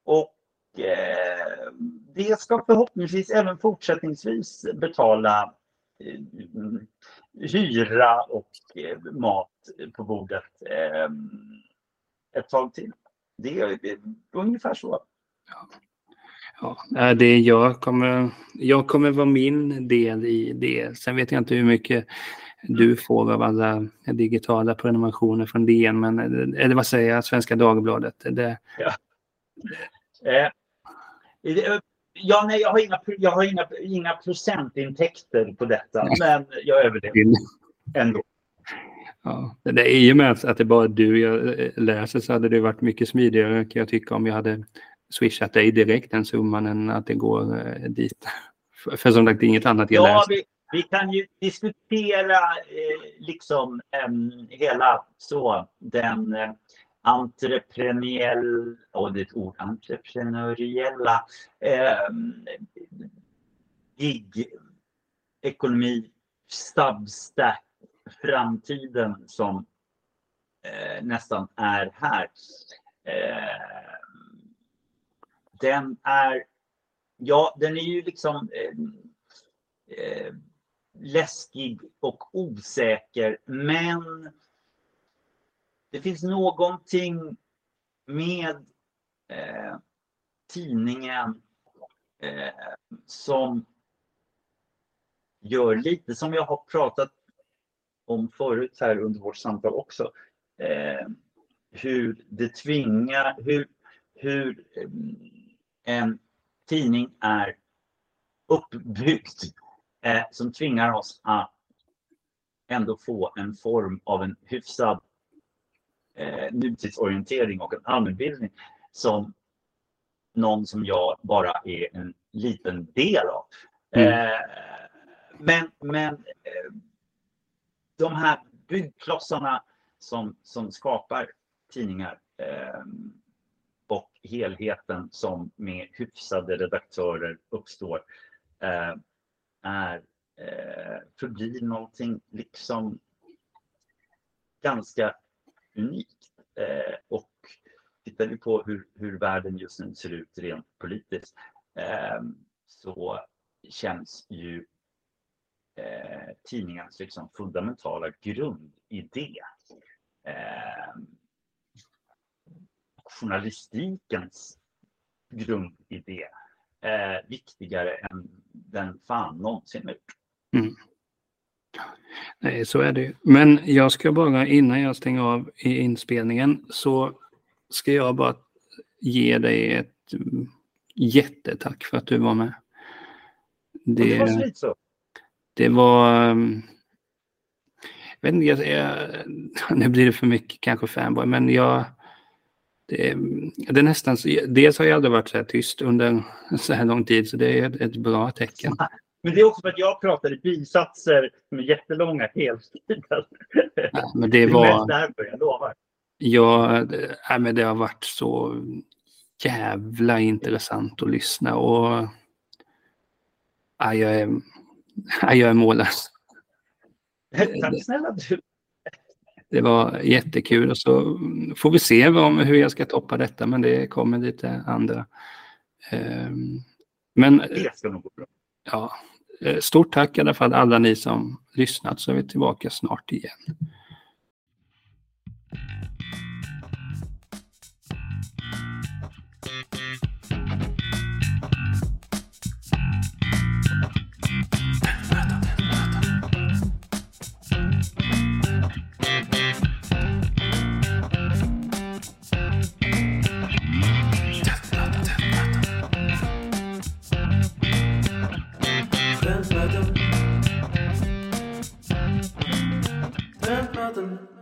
och eh, det ska förhoppningsvis även fortsättningsvis betala eh, hyra och eh, mat på bordet eh, ett tag till. Det är ungefär så. Ja, det jag kommer, jag kommer vara min del i det. Sen vet jag inte hur mycket du får av alla digitala prenumerationer från DN, men eller vad säger jag, Svenska Dagbladet? Det... Ja. Eh, ja, nej, jag har, inga, jag har inga, inga procentintäkter på detta, men jag överlever ändå. Ja, det är ju med att det är bara du jag läser så hade det varit mycket smidigare kan jag tycka om jag hade swishat dig direkt den summan än att det går eh, dit. För som sagt, det är inget annat jag ja. Vi, vi kan ju diskutera eh, liksom eh, hela så den eh, entreprenöriell, och det är ett ord, entreprenöriella eh, gig, ekonomi, substack, framtiden som eh, nästan är här. Eh, den är, ja den är ju liksom eh, eh, läskig och osäker men det finns någonting med eh, tidningen eh, som gör lite som jag har pratat om förut här under vårt samtal också. Eh, hur det tvingar, hur, hur eh, en tidning är uppbyggd eh, som tvingar oss att ändå få en form av en hyfsad eh, nutidsorientering och en allmänbildning som någon som jag bara är en liten del av. Mm. Eh, men men eh, de här byggklossarna som, som skapar tidningar eh, och helheten som med hyfsade redaktörer uppstår eh, är eh, förblir någonting liksom ganska unikt. Eh, och tittar vi på hur, hur världen just nu ser ut rent politiskt eh, så känns ju eh, tidningens liksom fundamentala grundidé eh, journalistikens grundidé eh, viktigare än den fan någonsin gjort. Mm. Nej, så är det Men jag ska bara, innan jag stänger av i inspelningen, så ska jag bara ge dig ett mm, jättetack för att du var med. Det, det var så så. Det var... Mm, jag vet inte, jag, nu blir det för mycket kanske fanboy, men jag... Det, det är nästan, dels har jag aldrig varit så här tyst under så här lång tid, så det är ett, ett bra tecken. Men det är också för att jag pratar i bisatser som är jättelånga hela tiden. Ja, men det var... Det är mest därför, jag lovar. Ja, det, men det har varit så jävla intressant att lyssna och ja, jag, är, ja, jag är mållös. Tack snälla du. Det var jättekul och så får vi se om, hur jag ska toppa detta men det kommer lite andra. Ehm, men, det ska nog gå bra. Ja, Eh, stort tack i alla fall alla ni som lyssnat så är vi tillbaka snart igen. Jonathan